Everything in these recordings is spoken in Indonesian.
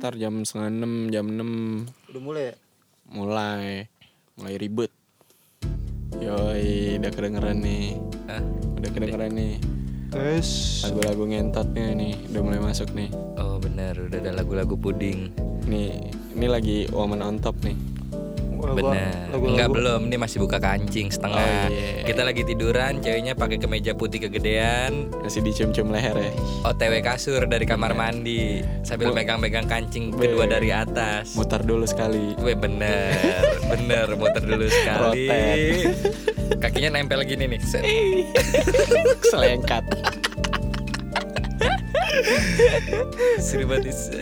Ntar jam setengah enam, jam enam Udah mulai ya? mulai mulai ribut. Yoi, udah kedengeran nih. Hah? Udah kedengeran nih. Tes. Lagu-lagu ngentotnya nih udah mulai masuk nih. Oh benar, udah ada lagu-lagu puding. Nih, ini lagi woman on top nih. Benar. Enggak belum, ini masih buka kancing setengah. Oh, iya. Kita lagi tiduran, ceweknya pakai kemeja putih kegedean, Masih dicium-cium leher ya. OTW kasur dari kamar Iya. mandi sambil megang-megang kancing kedua dari atas. Mutar dulu sekali. Gue bener, bener muter dulu sekali. Kakinya nempel gini nih. Selengkat. Seru banget nih, set.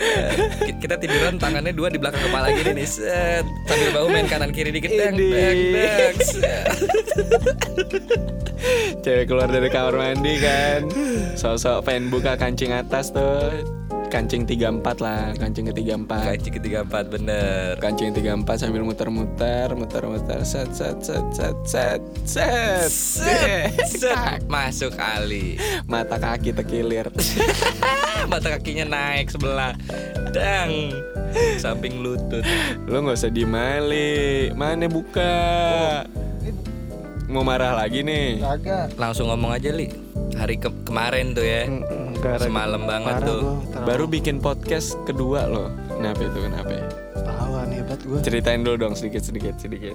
Ki- Kita tiduran tangannya dua di belakang kepala gini nih set. Sambil bahu main kanan kiri dikit dang, dang, dang. Cewek keluar dari kamar mandi kan. Sosok pengen buka kancing atas tuh. Kancing 34 lah, kancing ke 34. Kancing ketiga empat bener. Kancing 34 sambil muter-muter, muter-muter, set set set set set set. Set, set. Masuk Ali. Mata kaki tekilir. Mata kakinya naik sebelah. Dang. Samping lutut. Lu nggak usah dimali. Mana buka? Mau marah lagi nih. Kagak. Langsung ngomong aja li. Hari ke- kemarin tuh ya. Enggak. Semalam banget tuh. Baru bikin podcast kedua loh. Kenapa itu? Kenapa? ya? Tawan hebat gue. Ceritain dulu dong sedikit sedikit sedikit.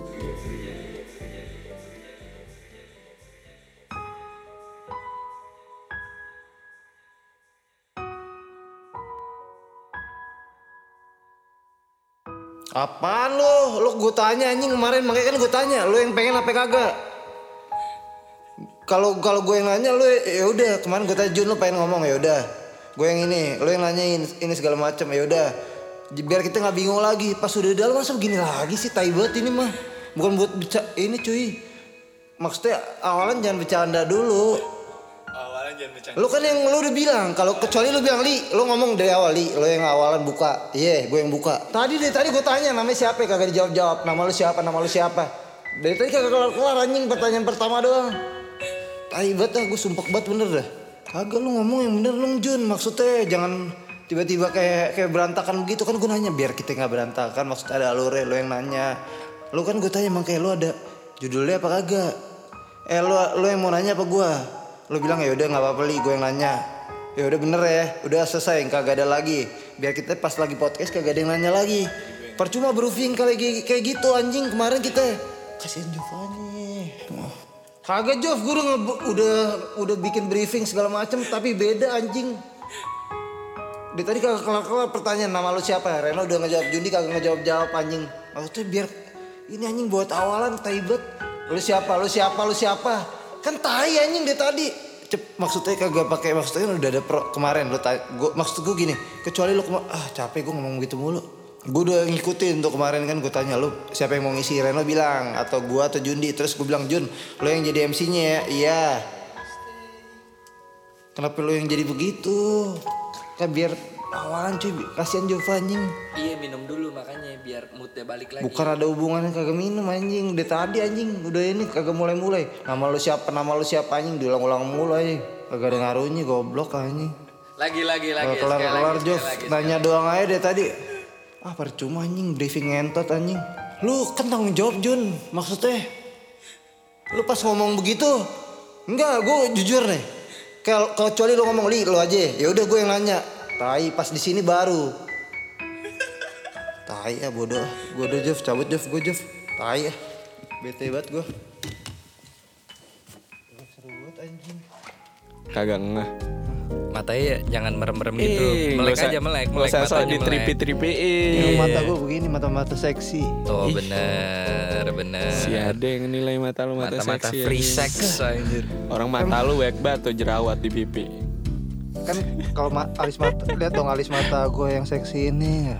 Apaan lu? Lu gue tanya anjing kemarin makanya kan gue tanya, lu yang pengen apa kagak? Kalau kalau gue yang nanya lu ya udah kemarin gue tanya Jun lu pengen ngomong ya udah. Gue yang ini, lu yang nanyain ini segala macam ya udah. Biar kita nggak bingung lagi. Pas udah dalam masa begini lagi sih tai banget ini mah. Bukan buat bica ini cuy. Maksudnya awalan jangan bercanda dulu. Awalnya jangan bercanda. Lu kan yang lu udah bilang kalau kecuali lu bilang li, lu ngomong dari awal li, lu yang awalan buka. Iya, gue yang buka. Tadi deh tadi gue tanya namanya siapa ya kagak dijawab jawab. Nama lu siapa? Nama lu siapa? Dari tadi kagak kelar kelar anjing pertanyaan pertama doang. Tai banget dah, gue sumpah banget bener dah. Kagak lu ngomong yang bener lu Jun. Maksudnya jangan tiba-tiba kayak kayak berantakan begitu. Kan gue nanya biar kita nggak berantakan. Maksudnya ada alurnya lu yang nanya. Lu kan gue tanya emang kayak lu ada judulnya apa kagak? Eh lu lu yang mau nanya apa gua? Lu bilang ya udah nggak apa-apa li. Gue yang nanya. Ya udah bener ya. Udah selesai. Kagak ada lagi. Biar kita pas lagi podcast kagak ada yang nanya lagi. Percuma briefing kayak kayak gitu anjing. Kemarin kita kasihan Giovanni kagak Jov. Gue udah udah bikin briefing segala macem tapi beda anjing. Dari tadi kagak kelar-kelar pertanyaan nama lu siapa? Reno udah ngejawab Jundi kagak ngejawab jawab anjing. Maksudnya biar ini anjing buat awalan tai bet lu siapa? Lu siapa? Lu siapa? Kan tai anjing dari tadi. Cep, maksudnya kagak pakai maksudnya udah ada pro kemarin lu gua maksud gue gini. Kecuali lu ah capek gue ngomong gitu mulu gue udah ngikutin untuk kemarin kan gue tanya lu siapa yang mau ngisi Reno bilang atau gua atau Jundi terus gue bilang Jun lu yang jadi MC-nya ya iya Kenapa lu yang jadi begitu? Kan biar awalan cuy, kasihan Jova anjing. Iya minum dulu makanya biar moodnya balik lagi. Bukan ada hubungannya kagak minum anjing. Dari tadi anjing udah ini kagak mulai-mulai. Nama lu siapa? Nama lu siapa anjing? Diulang-ulang mulu anjing. Kagak ada ngaruhnya goblok anjing. Lagi lagi lagi. kelar kelar Jov, nanya doang aja deh tadi. Ah percuma anjing briefing ngentot anjing. Lu kan tanggung jawab Jun, maksudnya. Lu pas ngomong begitu, enggak, gue jujur nih. Kalau kecuali lu ngomong li, lu aja. Ya udah gue yang nanya. Tai pas di sini baru. Tai ya bodoh. Gue udah Jov, cabut Jov, gue Jov. Tai ya. Bete banget gue. Kagak ngeh. Matanya jangan merem-merem gitu. Melek usah- aja melek. melek usah matanya melek. ditripi-tripiin. Yang mata gue begini, mata-mata seksi. Oh bener bener. Si ada yang nilai mata lu mata, Mata-mata seksi. free anjing. sex anjir. Orang mata lu wek banget tuh jerawat di pipi. kan kalau ma- alis mata lihat dong alis mata gue yang seksi ini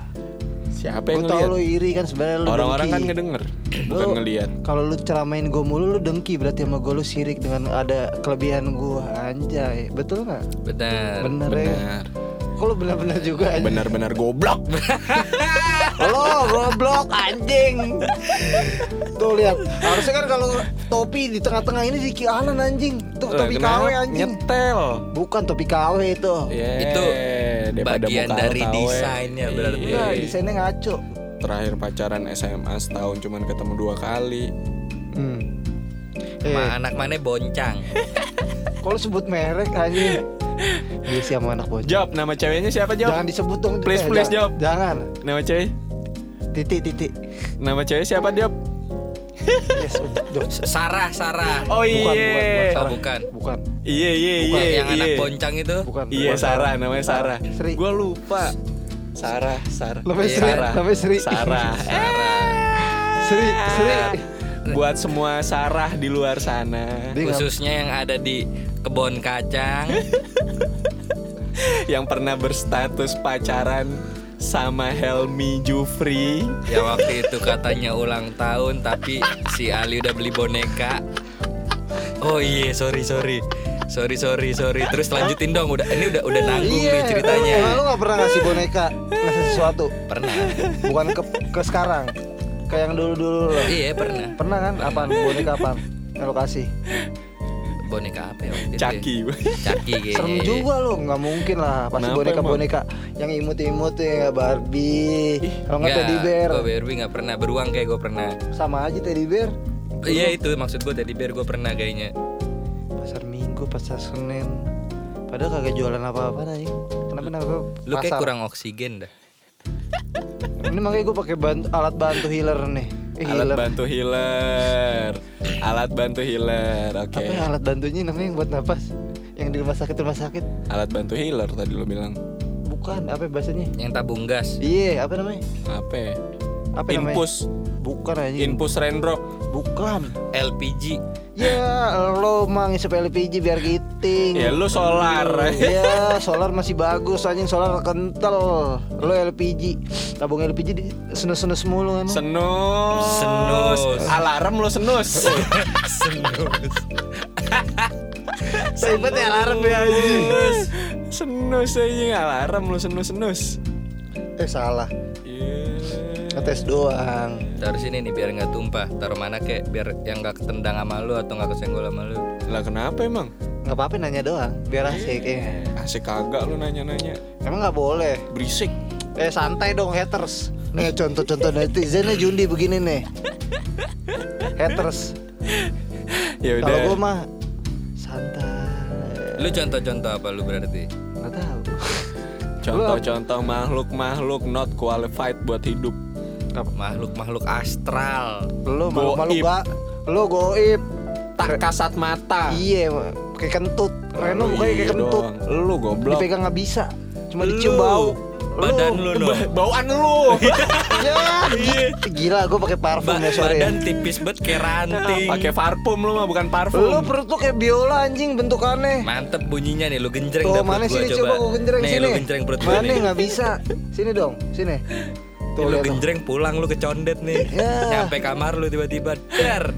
Siapa gue yang tau ngeliat? lu iri kan sebenarnya lu Orang-orang kan dengki. ngedenger, bukan ngeliat. kalau lu ceramain gue mulu lu dengki berarti sama gue lu sirik dengan ada kelebihan gue anjay betul nggak Bener. bener, ya Benar. kok lu bener-bener juga anjing? Benar-benar goblok. Lo goblok anjing. Tuh lihat, harusnya kan kalau topi di tengah-tengah ini di Kianan anjing. Tuh Lah, topi? KW anjing. Nyetel. Bukan topi KW itu. Yeah, Itu daripada bagian muka dari desainnya berarti. Iya. Nah, desainnya ngaco. Terakhir pacaran SMA setahun cuman ketemu dua kali. Hmm. Eh, Ma anak mana boncang. kalau sebut merek anjing. Dia sih sama anak bocah. Job, nama ceweknya siapa Job? Jangan disebut dong. Please, Eh, please, jangan- Job. Jangan. Nama cewek? Titik titik. Nama cewek siapa Job? Yes. Sarah, Sarah. Oh Bukan, bukan, iya. bukan. Oh, bukan. Bukan. Iya iya Bukan iya. yang anak iya. boncang itu. Bukan. Iya bukan Sarah, namanya Sarah. Sri. Gua lupa. Sarah, Sarah. Namanya Iya. Sri. Sarah. Namanya Sri. Sarah. Sarah. Sri, Sri. Buat semua Sarah di luar sana Khususnya yang ada di kebon kacang. yang pernah berstatus pacaran sama Helmi Jufri. yang waktu itu katanya ulang tahun tapi si Ali udah beli boneka. Oh iya, sorry sorry. Sorry sorry sorry. Terus lanjutin dong. Udah ini udah udah nanggung nih ceritanya. Emang lu gak pernah ngasih boneka Ngasih sesuatu Pernah. Bukan ke, ke sekarang Kayak yang dulu-dulu lo Iya pernah. Pernah kan? Apaan? Boneka apaan? Yang lo kasih Boneka apa ya ya? Caki. Caki kayaknya. Serem juga lo Gak mungkin lah Pasti Kenapa boneka-boneka Yang imut-imut ya Barbie Kalau nggak teddy bear Gue Barbie nggak pernah beruang kayak gue pernah. Sama aja teddy bear Iya itu maksud gue teddy bear gue pernah kayaknya. Pasar minggu, pasar senin Padahal kagak jualan apa-apa nih Kenapa namanya Lu kayak kurang oksigen dah. Ini makanya gue pakai alat bantu healer nih eh, Alat healer. bantu healer. Alat bantu healer. Oke. Apa ya alat bantunya namanya yang buat napas? Yang di rumah sakit rumah sakit? Alat bantu healer tadi lo bilang. Bukan, apa bahasanya? Yang tabung gas. Iya, apa namanya? Apa? ya? Apa namanya? Infus. Bukan aja. Infus Rendrop. Bukan. LPG. Ya, lo mang ngisep LPG biar giting. Ya lu solar. Ya, solar masih bagus anjing solar kental. Lo LPG, tabung LPG di senus-senus mulu kan. Senus. Senus. Alarm lo senus. Senus. Ribet ya alarm ya anjing. senus aja alarm lo senus senus. Eh salah. Iya. Ngetes doang. Taruh sini nih biar nggak tumpah. Taruh mana kek biar yang nggak ketendang sama lu atau nggak kesenggol sama lu. Lah kenapa emang? Nggak apa-apa nanya doang, biar asik ya. Asik kagak lu nanya-nanya. Emang nggak boleh. Berisik. Eh santai dong haters. Nih contoh-contoh netizennya Jundi begini nih. Haters. Ya Kalau udah. gue mah santai. Lu contoh-contoh apa lu berarti? Nggak tahu. Contoh-contoh makhluk-makhluk not qualified buat hidup. Makhluk-makhluk astral. Lu malu-malu Goib. gak? Lu goib. Tak kasat mata. Iya, kayak kentut. Reno mukanya kayak Iya kentut. Lu goblok. Dipegang nggak bisa. Cuma Lu. dicium bau. Badan lu no. Ba- Bauan lu. Ya, gila gue pakai parfum Ba- ya sorry ya. badan tipis banget kayak ranting. Pakai parfum lu mah bukan Lu parfum. perut lu kayak biola anjing bentukannya. Mantep bunyinya nih, lu genjreng Tuh mana gua sini coba gue genjreng nih, sini. lu genjreng perut gua Mana nih. nggak bisa. Sini dong, sini. Tuh lu genjreng pulang lu kecondet nih. Ya. Nyampe kamar lu tiba-tiba dar.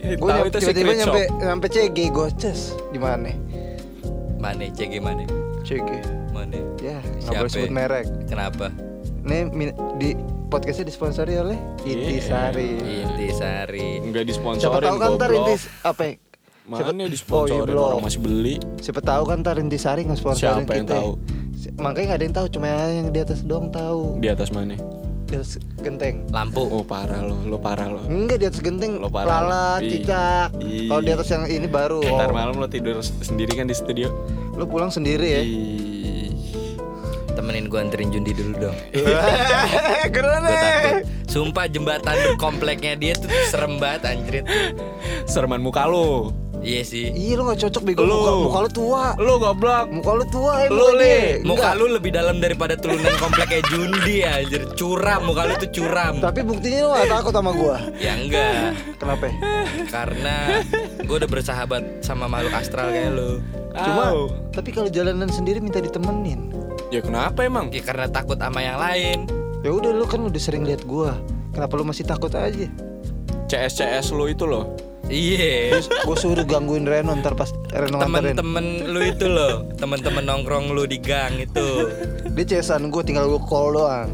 Gue itu tiba-tiba secret nyampe nyampe CG goces gimana? Mana CG mana? CG. Mana? Ya, nggak Siapa? boleh sebut merek. Kenapa? Nih min- di podcastnya disponsori oleh Intisari. Intisari. Enggak Siapa disponsorin tahu kan ntar. Intis apa? ya? Siapa- Mana disponsorin Oh, iya, orang masih beli. Siapa tahu kan ntar Intisari nge-sponsorin Siapa yang kita. tahu? Makanya nggak ada yang tahu, cuma yang di atas doang tahu. Di atas mana? Di atas genteng. Lampu. Oh parah lo, lo parah lo. Enggak di atas genteng, Lo parah. lalat, Ih. cicak. Kalau di atas yang ini baru. Ntar Oh. malam lo tidur sendiri kan di studio. Lu pulang sendiri ya. Ih. Temenin gua anterin Jundi dulu dong. Keren takut. Sumpah jembatan kompleknya dia tuh serem banget anjrit. Serman muka lo. Iya sih. Iya lu gak cocok bego Lu. muka, muka lu tua. Lo goblok. Muka lu tua ya Lu, Li. Muka lu lebih dalam daripada turunan kompleknya Jundi anjir. Curam, muka lu tuh curam. Tapi buktinya lu gak takut sama gua. Ya enggak. Kenapa? Karena gue udah bersahabat sama makhluk astral kayak lu. Cuma Au. tapi kalau jalanan sendiri minta ditemenin. Ya kenapa emang? Ya karena takut sama yang lain. Ya udah lu kan udah sering lihat gua. Kenapa lu masih takut aja? CS CS lo itu loh. Iya. Terus gua suruh gangguin Reno ntar pas Reno nganterin. Temen-temen lu itu loh, temen-temen nongkrong lu di gang itu. Dia cesan gua tinggal gua call doang.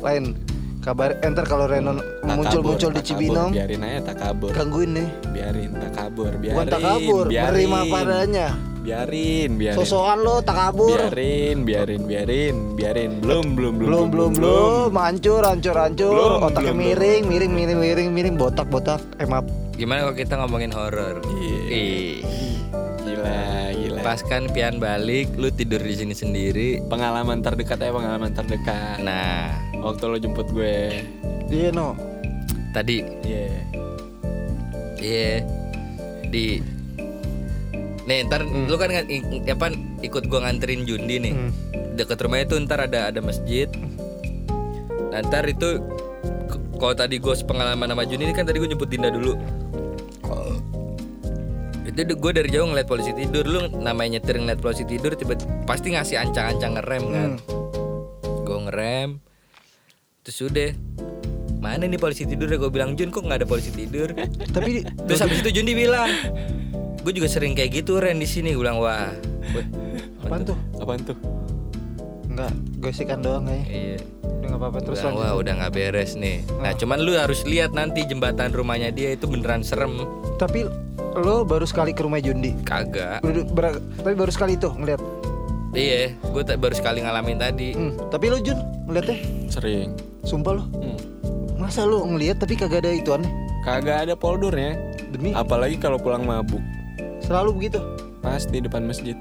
Lain Kabar enter kalau Renon Tak muncul-muncul di Cibinong, kabur, biarin aja tak kabur gangguin nih. biarin tak kabur biarin Bukan tak kabur, biarin, menerima padanya. biarin biarin Sosokan lo tak kabur. biarin biarin biarin biarin belum belum Belum belum belum, hancur hancur hancur, Belum, otaknya belum, miring miring miring miring miring botak botak, eh maaf. Gimana kalau kita ngomongin horor? Iya. Ih, gila gila. Pas kan pian balik, lu tidur di sini sendiri. pengalaman terdekat ya pengalaman terdekat. Nah, waktu lo jemput gue. Iya no. tadi. Iya. Iya. Di. Nih ntar lu kan apa ikut gua nganterin Jundi nih. Hmm. Deket rumah itu ntar ada ada masjid. Nah ntar itu Kalau tadi gue pengalaman sama Jundi ini kan tadi gue jemput Dinda dulu Itu gue dari jauh ngeliat polisi tidur Lu namanya nyetir ngeliat polisi tidur tiba Pasti ngasih ancang-ancang ngerem kan Gue ngerem Terus udah Mana nih polisi tidur ya gue bilang Jun kok nggak ada polisi tidur Tapi Terus habis itu Jundi bilang, gue juga sering kayak gitu Ren di sini. Gue bilang wah, weh, apaan tuh? apaan tuh Enggak, gosikan doang kayaknya. iya. Udah nggak apa-apa terus Bilang, lanjut. wah udah nggak beres nih. Nah cuman lu harus lihat nanti jembatan rumahnya dia itu beneran serem. Tapi lo baru sekali ke rumah Jundi. Kagak. Ber- tapi baru sekali tuh ngeliat. Iya, gue baru sekali ngalamin tadi. Hmm. Tapi lo Jun ngeliatnya, sering sumpah lo. Hmm. Masa lo ngeliat tapi kagak ada ituannya? kagak ada poldurnya Demi apalagi kalau pulang mabuk selalu begitu. pasti depan masjid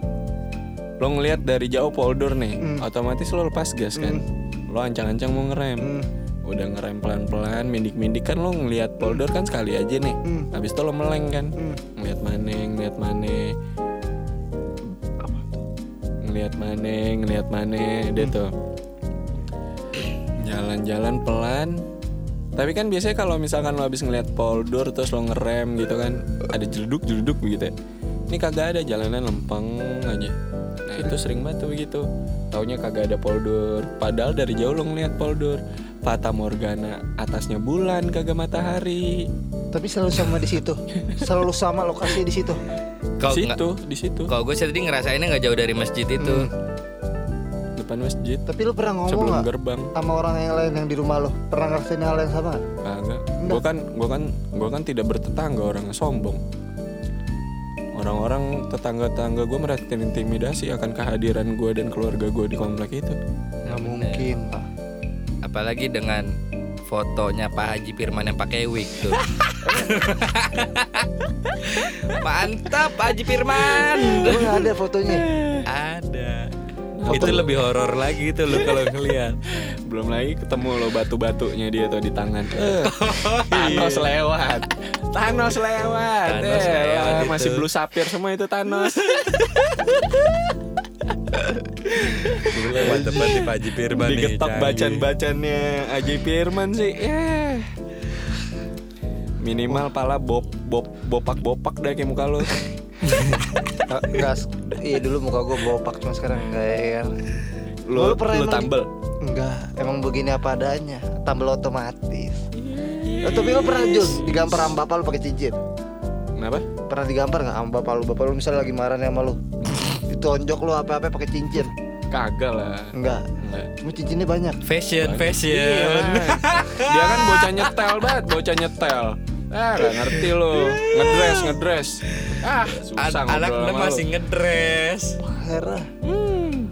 lo ngelihat dari jauh poldur nih Hmm. otomatis lo lepas gas kan lo ancang-ancang mau ngerem Hmm. Udah ngerem pelan-pelan mindik-mindik. Kan lo ngelihat poldur kan sekali aja nih. Hmm. habis itu lo meleng kan. Hmm. ngelihat mana ngelihat mana. Ngelihat mana ngelihat mana. Dia Hmm. tuh. Jalan-jalan pelan. Tapi kan biasanya kalau misalkan lo habis ngelihat poldur terus lo ngerem gitu kan ada jeleduk begitu ya. Ini kagak ada jalanan lempeng aja. Nah itu sering banget tuh begitu. Taunya kagak ada poldur padahal dari jauh lo ngelihat poldur Fata Morgana atasnya bulan kagak matahari Tapi selalu sama di situ. selalu sama lokasi di situ. Kalau di nggak- situ di situ kalau gue sih tadi ngerasainnya nggak jauh dari masjid itu. depan masjid Tapi lo pernah ngomong sebelum nggak gerbang sama orang yang lain yang di rumah lo? Pernah ngerasain hal yang sama? nggak? Kagak. Gua kan gua kan gua kan tidak bertetangga orang yang sombong. Orang-orang tetangga-tetangga gue merasa terintimidasi akan kehadiran gue dan keluarga gue di komplek itu. Nggak mungkin pak. Apalagi dengan fotonya Pak Haji Firman yang pakai wig tuh. Mantap Pak Haji Firman. Emang nggak ada fotonya? Ada. Itu lebih horor lagi tuh lu kalau ngeliat. Belum lagi ketemu lo batu-batunya dia tuh di tangan. Eh, Thanos lewat. Thanos lewat. Thanos Eh, lewat itu. masih blue sapphire semua itu Thanos. Lewat tepat di Pak Haji Firman Digetok canggih. bacan-bacannya Aji Firman sih. Eh. Minimal pala bop bop bopak-bopak dah kayak muka lo. Nggak, nggak. Iya dulu muka gue bopak cuma sekarang enggak ya. Lo, Lu pernah lo emang- tambel. Enggak, emang begini apa adanya. Tambel otomatis. Eh, tapi lo pernah Jun digampar sama bapak lu pakai cincin? Kenapa? Pernah digampar nggak sama bapak lu? Bapak lu misalnya lagi marah nih sama lu. Ditonjok lu apa-apa pakai cincin. Kagak lah. Enggak. Enggak. Cuma cincinnya banyak. Fashion, Iya, fashion. Dia kan bocah nyetel banget, bocah nyetel. Ah, gak ngerti lo. Ngedress, ngedress. Ah, susah An- anak lu masih ngedress. Herah. Hmm.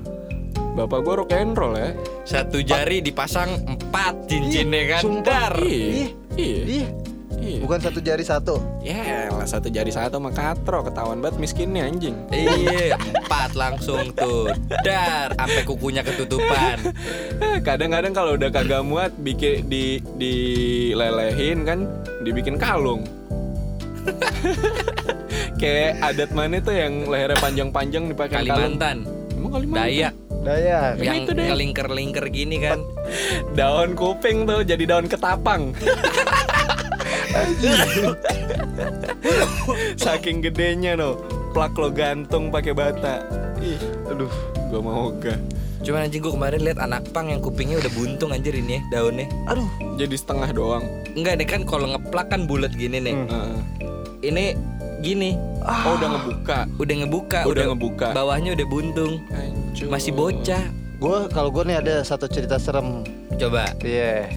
Bapak gua rock and roll ya. Satu jari dipasang empat cincinnya kan. Sumpah. Dar. Iya. Iya. Iya. bukan satu jari satu. Ya, lah satu jari satu sama katro ketahuan banget miskinnya anjing. Iya, empat langsung tuh. Dar, sampai kukunya ketutupan. Kadang-kadang kalau udah kagak muat bikin di dilelehin kan dibikin kalung. Kayak adat mana tuh yang lehernya panjang-panjang dipakai kalung. Kalimantan, Emang Kalimantan? Dayak, Dayak. Yang itu deh. ngelingker-lingker gini kan. Daun kuping tuh jadi daun ketapang. Saking gedenya no, plak lo gantung pakai bata. Ih, aduh, gua mau gak. Cuman anjing gua kemarin lihat anak pang yang kupingnya udah buntung anjir ini ya, daunnya. Aduh, Jadi setengah doang. Enggak deh kan kalau ngeplak kan bulat gini nih. Heeh. Ini gini, Oh udah ngebuka. udah ngebuka, Udah ngebuka. Bawahnya udah buntung. Hancur. Masih bocah. gue kalau gue nih ada satu cerita serem. Coba. Iya.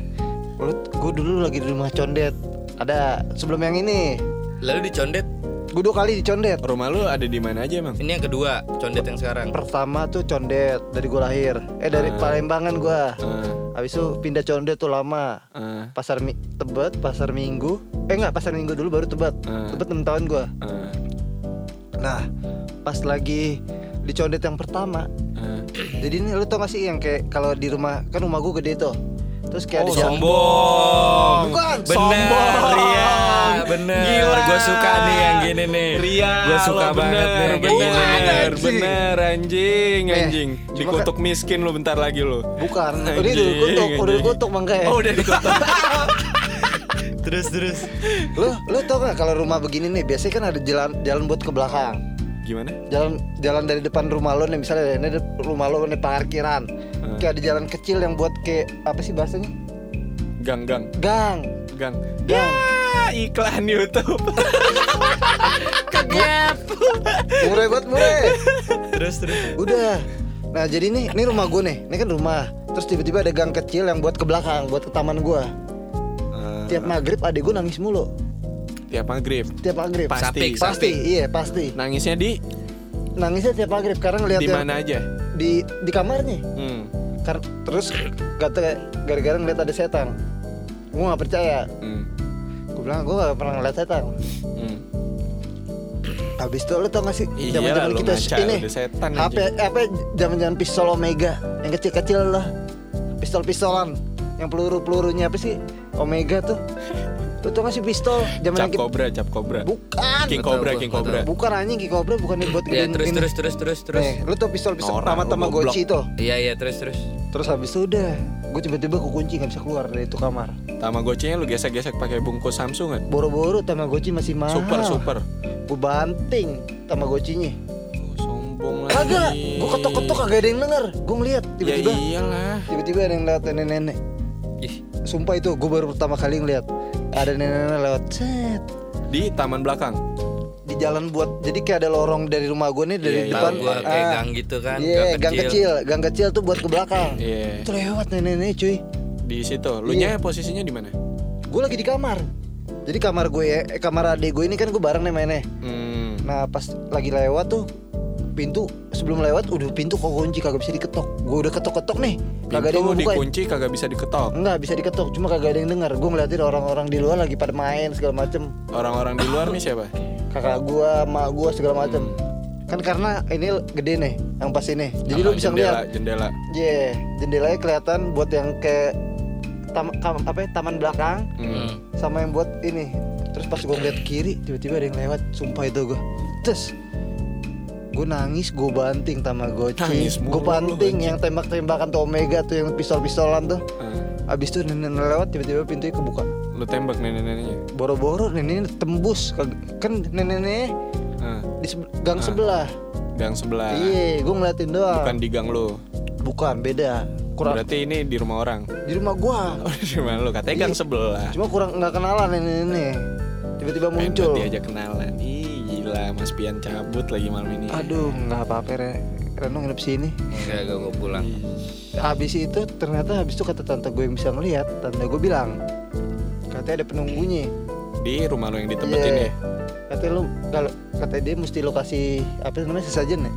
Lu gue dulu lagi di rumah condet. Ada sebelum yang ini. Lalu dicondet. Gue dua kali di condet. Rumah lu ada di mana aja emang? Ini yang kedua, condet yang sekarang. Pertama tuh condet dari gue lahir. Eh dari Palembangan gue. Ah, Habis itu pindah condet tuh lama. ah, Pasar Mi- Tebet, Pasar Minggu. Eh enggak, Pasar Minggu dulu baru Tebet. Ah. Tebet 6 tahun gua. ah, Nah, pas lagi di condet yang pertama. ah. Jadi ini lu tau gak sih yang kayak kalau di rumah kan rumah gua gede tuh. Terus kayak Oh, sombong. Bukan, Bener, Sombong. Ria. Bener. Gila. Gue suka nih yang gini nih. Ria, Gue suka lo banget nih bener, nih. bener, bener, anjing, Eh, anjing. cuma Dikutuk miskin lu bentar lagi lu. Bukan, udah Anjing, dikutuk, udah anjing. dikutuk makanya. Oh, udah dikutuk. Terus terus. Lu lu tau gak kalau rumah begini nih biasanya kan ada jalan jalan buat ke belakang. Gimana? Jalan jalan dari depan rumah lo nih misalnya ini rumah lo nih parkiran. Hmm. Kayak ada jalan kecil yang buat kayak apa sih bahasanya? Gang, gang, Gang. gang. Gang. Ya, iklan YouTube. Kegap. Murah buat murah. Terus terus. Udah. Nah jadi nih, ini rumah gue nih. Ini kan rumah. Terus tiba-tiba ada gang kecil yang buat ke belakang, buat ke taman gue. Tiap maghrib adik gue nangis mulu. Tiap maghrib. Tiap maghrib. Pasti. Sapik, Pasti, iya pasti. Nangisnya di Nangisnya tiap maghrib karena ngeliat di yang- mana aja? di di kamarnya. Hmm. Kar- terus kata gara-gara ngeliat ada setan. Gue gak percaya. Hmm. Gue bilang gue gak pernah ngeliat setan. Hmm. Habis itu lo tau gak sih zaman-zaman kita ngaca, ini setan HP apa zaman-zaman pistol Omega yang kecil-kecil lah. Pistol-pistolan yang peluru-pelurunya apa sih? Omega tuh. Lu tau gak sih pistol zaman Cap Cobra, Cap Cobra. Bukan. King Cobra, King Cobra. Bukan anjing King Cobra bukan buat Ya gedein terus terus terus terus terus. Nih, lu tau pistol-pistol Norak, sama Tamagotchi tuh. Iya iya terus terus. Terus habis itu udah, gue tiba-tiba kekunci nggak bisa keluar dari itu kamar. Tamagotchi-nya lu gesek-gesek pakai bungkus Samsung kan? Boro-boro Tamagotchi masih mahal. Super, super. Gue banting Tamagotchinya. Oh, sombong lagi. Kagak, gue ketok-ketok kagak ada yang denger. Gue ngeliat Ya tiba-tiba, iyalah. tiba-tiba ada yang lewat nenek-nenek. Ih, Sumpah itu, gue baru pertama kali ngeliat ada nenek-nenek lewat set Di taman belakang. di jalan buat jadi kayak ada lorong dari rumah gue nih dari Iya, iya. depan gua kayak ah, gang gitu kan, iya gang kecil gang kecil tuh buat ke belakang Iya. itu lewat nenek-nenek cuy Di situ. Lu Iya. nya posisinya di mana? gue lagi di kamar jadi kamar gue ya eh, kamar adik gue ini kan gue bareng nih mainnya Hmm. nah pas lagi lewat tuh pintu sebelum lewat udah pintu kok kunci kagak bisa diketok gue udah ketok-ketok nih kagak ada yang bukain dikunci kagak bisa diketok. enggak bisa diketok cuma kagak ada yang dengar gue ngeliatin orang-orang di luar lagi pada main segala macem Orang-orang di luar nih siapa? kakak gua, mak gua segala macem. Kan karena ini gede nih, yang pas ini. Jadi lu Sama bisa jendela, ngeliat. jendela. Iya, jendelanya kelihatan buat yang ke tam, kam- apa ya, taman belakang Hmm. sama yang buat ini. Terus pas gua ngeliat kiri, tiba-tiba ada yang lewat. Sumpah itu gua. Terus gue nangis, gue banting Tamagotchi Gue banting yang tembak-tembakan tuh Omega tuh yang pistol-pistolan tuh Ah, Abis itu nenek lewat tiba-tiba pintunya kebuka lu tembak nenek-neneknya. Boro-boro neneknya tembus Kan neneknya Ah, di sebe- gang sebelah gang sebelah. Iya, gue ngeliatin doang. Bukan di gang lu. Bukan, beda. Kurang Berarti ini di rumah orang. di rumah gua. Oh, di rumah lu. Katanya gang Iya. sebelah. Cuma kurang nggak kenalan ini. Tiba-tiba muncul. Diajak kenalan. Ih, gila Mas Pian cabut lagi malam ini. Aduh, nggak apa-apa Re. Reno nginep sini. enggak gak gue pulang. Habis itu ternyata habis itu kata tante gue yang bisa ngeliat, tante gue bilang katanya ada penunggunya. Di rumah lu yang ditebetin Iya. ya. Katanya lu kalau katanya dia mesti lo kasih apa namanya sesajen ya.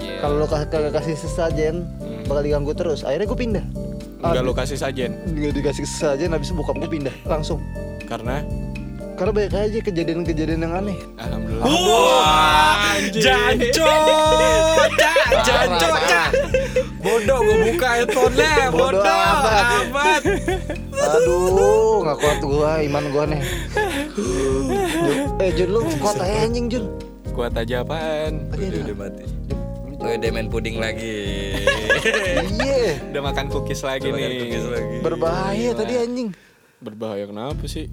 Iya. Kalau lo ka- kagak kasih sesajen Hmm. bakal diganggu terus. Akhirnya gue pindah. Enggak lu kasih sajen. Nggak dikasih sesajen habis itu bokap gue pindah langsung. Karena Karena banyak aja kejadian-kejadian yang aneh. alhamdulillah. Wah, janco, cak, janco, Parah, cak. Bodoh, gue buka headphone-nya, Bodoh bodoh, amat. amat. Aduh, nggak kuat gua, iman gua nih. Jun, eh Jun lu kuat aja anjing Jun. Kuat aja apaan? Udah, udah mati. Oh, dia main puding lagi. Iya, Udah makan cookies lagi Makan nih. cookies lagi. berbahaya tadi anjing. Berbahaya kenapa sih?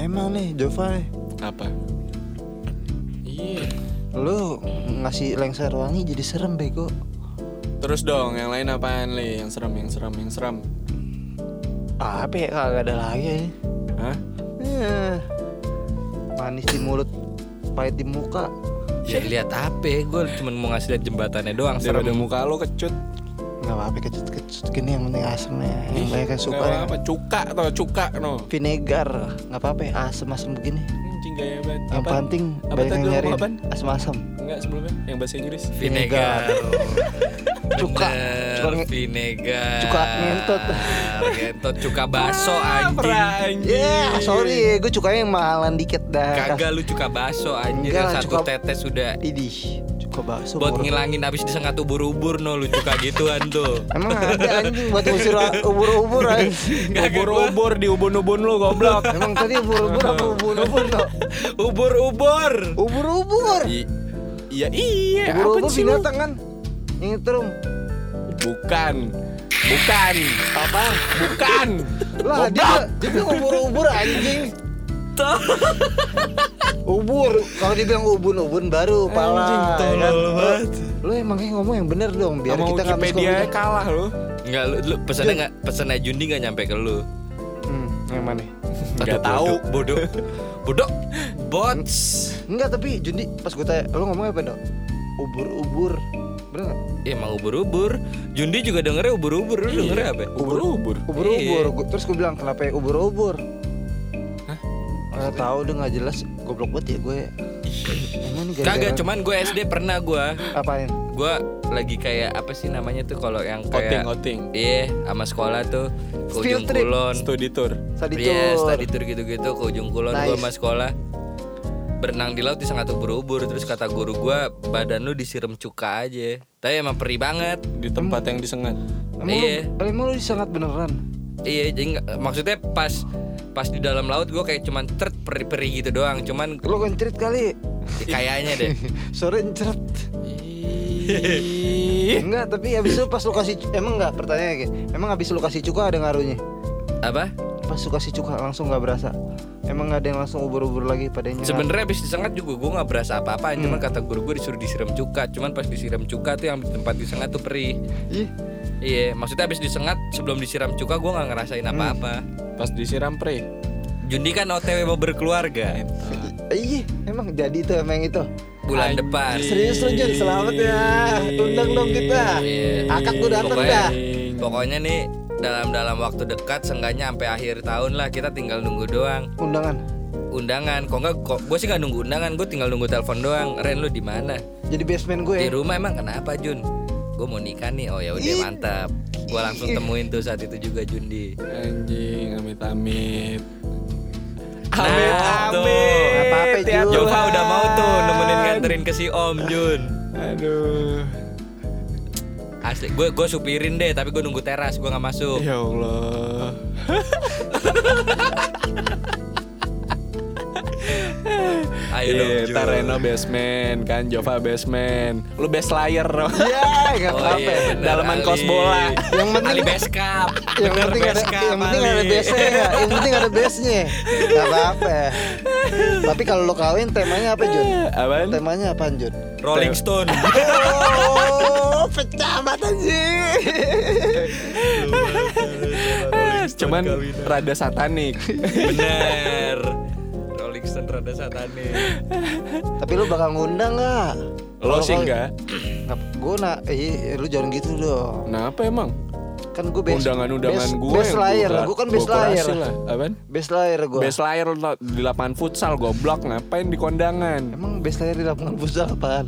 Emang nih, Jova, Apa? Iya. lu ngasih lengser wangi jadi serem bego. Terus dong, yang lain apaan li? Yang serem, yang serem, yang serem. Apa ya kagak ada lagi. Hah? Eh, manis di mulut, pahit di muka. Ya lihat apa? Gue cuma mau ngasih lihat jembatannya doang. Serem. Daripada muka lo kecut. Nggak apa-apa kecut-kecut gini yang penting asemnya. Yang banyak yang suka Nggak ya. apa cuka atau cuka no Vinegar, nggak apa-apa ya, asem-asem begini. anjing gaya banget Yang Apaan? penting Apa banyak yang apaan? asem-asem. enggak sebelumnya yang bahasa Inggris Vinegar. Cuka. Cuka vinegar. cuka ngentot. Ngentot cuka baso anjing. anjing Ya, sorry, gue cukanya yang mahalan dikit dah. Kagak lu cuka baso yang satu cuka- tetes sudah Idih, cuka bakso. buat murah. ngilangin habis disengat ubur-ubur no lu cuka gituan tuh. Emang ada anjing buat ngusir ubur-ubur anjing. ubur-ubur di ubun-ubun lu goblok Emang tadi ubur-ubur apa ubur-ubur no? Ubur-ubur. Ubur-ubur. Iya iya Ubur-ubur apa sih lu? binatang kan? Yang itu rum. bukan bukan apa bukan Lah dia dia ubur-ubur anjing. Ubur, kalau dibilang ubun-ubun baru pala. Anjing, ya tolol kan? banget. Lu emangnya ngomong yang bener dong biar sama kita nggak Wikipedia miskomunikasi. kalah lu Enggak lu, lu pesannya enggak pesannya Jundi enggak nyampe ke lu. Hmm, yang mana? Nggak Aduh, tahu. bodoh. Bodoh. Bots. Enggak tapi Jundi pas gue tanya, lu ngomong apa dong? Ubur-ubur. Bener nggak? Ya, emang ubur-ubur. Jundi juga dengernya ubur-ubur. Lu dengernya apa? ubur-ubur Ubur-ubur. Iya. Terus gue bilang kenapa ya ubur-ubur? Nggak tahu udah nggak jelas goblok banget ya gue. Emang Kagak, cuman gue SD pernah gue apain? gue lagi kayak apa sih namanya tuh kalau yang outing kayak outing iya sama sekolah tuh ke ujung Field trip. kulon studi tour Tadi iya tuh. study tour gitu-gitu ke ujung kulon gue Nice. sama sekolah berenang di laut disengat ubur-ubur terus kata guru gue badan lu disiram cuka aja tapi emang perih banget di tempat yang disengat Emang Iya. lu, emang lu disengat beneran? iya jadi nggak- maksudnya pas pas di dalam laut gue kayak cuman tert perih-perih gitu doang cuman Lu kencrit kali. ya kayaknya deh Sore. Ih. Enggak, tapi habis itu pas lu kasih emang enggak pertanyaannya kayak, emang habis lu kasih cuka ada ngaruhnya? apa Pas lu kasih cuka langsung nggak berasa. Emang nggak ada yang langsung ubur-ubur lagi padanya. Sebenarnya habis disengat juga gue nggak berasa apa-apa, cuman kata guru gue disuruh disiram cuka, cuman pas disiram cuka tuh yang di tempat disengat tuh perih. Ih, Iya, maksudnya habis disengat sebelum disiram cuka gue nggak ngerasain apa-apa. pas disiram pre Jundi kan OTW mau berkeluarga Iya, emang jadi tuh emang itu. bulan Anjing. depan. Serius lu Jun, selamat ya. Undang dong kita. Iya. Akad gue Pokoknya- dah. Pokoknya nih dalam dalam waktu dekat, seenggaknya sampai akhir tahun lah kita tinggal nunggu doang Undangan. undangan. Kok nggak, kok gue sih nggak nunggu undangan, gue tinggal nunggu telepon doang. Ren lu di mana? Jadi basement gue Di ya. rumah emang kenapa Jun? Gue mau nikah nih. Oh ya udah mantap. Gue langsung temuin tuh saat itu juga Jundi. anjing amit amit Nah, tuh. Apa-apa, Tiap Jun. Jova udah mau tuh nemenin nganterin ke si Om Jun. aduh Asli, gue gue supirin deh, tapi gue nunggu teras, gue nggak masuk. ya Allah Ayo dong, Iya, Jun. ntar Reno basement kan Jova basement Lu base layer Iya, enggak Oh apa-apa. iya, ya. bener, Dalaman Ali. kos bola. Yang penting- Ali base cup. Yang penting ada cup, yang penting ada base-nya ya. Yang penting ada base-nya. Enggak apa-apa. Tapi kalau lo kawin temanya apa, Jun? Apaan? Temanya apa, Jun? Rolling Stone. Oh, pecah mata sih. Cuman rada satanik Bener. Stone rada satanik. Tapi lu bakal ngundang nggak? Lo sih enggak Nggak, gue nak, eh, lu jangan gitu dong. Kenapa emang? Kan gue base, Undangan-undangan base, gue base layer, gue kan base layer. lah Apaan? Base layer gue. Base layer di lapangan futsal goblok ngapain di kondangan? Emang base layer di lapangan futsal apaan?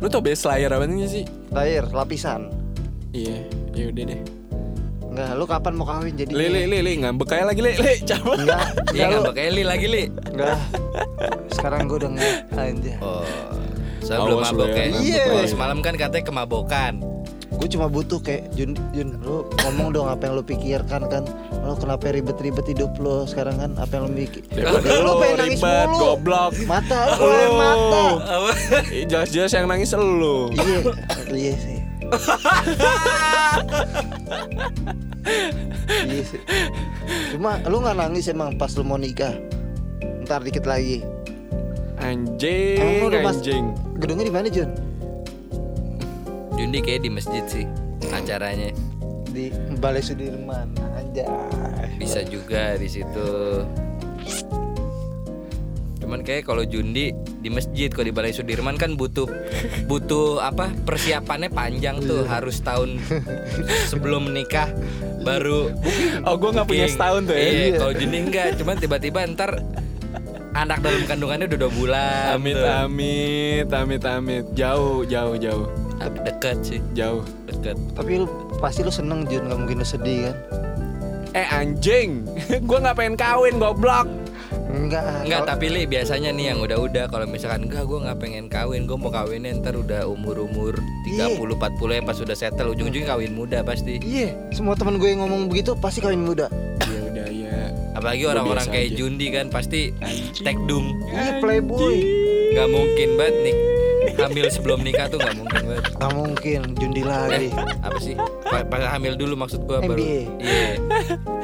Lu tau base layer apa sih? Layer, lapisan. Iya, ya udah deh. Enggak, lu kapan mau kawin jadi? Li li li li ngambek lagi li li coba. Enggak, Iya enggak, lu- nggak pakai Eli lagi li. enggak. Sekarang gue udah nggak aja. Oh. Saya belum mabok ya, ya. ngambek Iya. Semalam kan katanya kemabokan. Gue cuma butuh kayak Jun, Jun, lu ngomong dong apa yang lu pikirkan kan? Lu kenapa ribet-ribet hidup lu sekarang kan? Apa yang lu mikir? Daripada Lu pengen nangis ribet mulu. goblok. Mata lu mata. Jelas-jelas yang nangis lu. Iya, iya sih. Iya sih. Cuma lu nggak nangis emang pas lu mau nikah? Ntar dikit lagi. Anjing, Emang lu mas- anjing. Gedungnya di mana Jun? Jundi kayak di masjid sih acaranya. Di Balai Sudirman. Anjay. Bisa juga di situ. Cuman kayak kalau Jundi di masjid kalau di Balai Sudirman kan butuh butuh apa persiapannya panjang tuh Iya. harus tahun sebelum nikah baru Oh, gue nggak punya booking. setahun tuh ya. Iya, Iya. kalau Juni enggak, cuman tiba-tiba ntar anak dalam kandungannya udah dua bulan. Amit tuh. amit amit amit jauh jauh jauh Deket sih, jauh. deket. Tapi lu pasti lu seneng Jun, nggak mungkin lu sedih kan? Eh anjing, gue nggak pengen kawin goblok. Enggak. Enggak, tapi li biasanya nih yang udah-udah kalau misalkan enggak gue nggak pengen kawin, gue mau kawinnya ntar udah umur-umur 30 40 ya pas udah settle ujung-ujungnya kawin muda pasti. Iya, semua teman gue yang ngomong begitu pasti kawin muda. Ya udah ya. Apalagi orang-orang kayak aja. Jundi kan pasti tekdung. Iya, playboy. Nggak mungkin banget nih hamil sebelum nikah tuh nggak mungkin banget. Gak mungkin, Jundi Eh, lagi. apa sih? Pa- Pas hamil dulu maksud gua baru. Iya.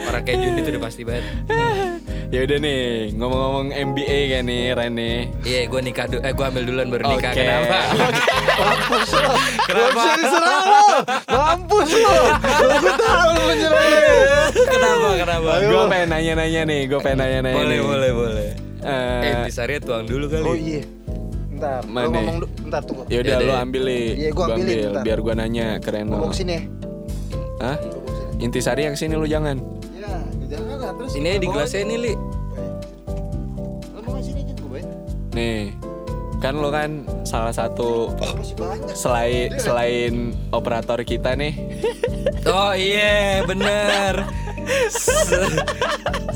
Orang kayak Jundi tuh udah pasti banget. Ya udah nih ngomong-ngomong MBA kan nih Rene. Iya, gua nikah dulu. Eh, gua hamil duluan baru nikah. Oke. Kenapa? Mampus lo. Kenapa? Bisa diserang lo. Mampus lo. Gue tahu lo menyerang. kenapa? Kenapa? Gue pengen nanya-nanya nih, gue pengen nanya-nanya. Boleh, nih. boleh, boleh. Eh, Eh, Tisarya tuang dulu kali. Oh iya. Ntar, Mana? lo ngomong dulu. Ntar tunggu. ya udah Yaudah. lu ambil nih. Iya, gua ambilin, bentar. biar gue nanya keren Ngomong lo. ya. Hah? Intisari yang sini lu jangan. Terus Ini di gelasnya ini, Li. Lo mau gue. Nih, kan lo kan salah satu Masih banyak. selain selain operator kita nih. Oh iya, bener.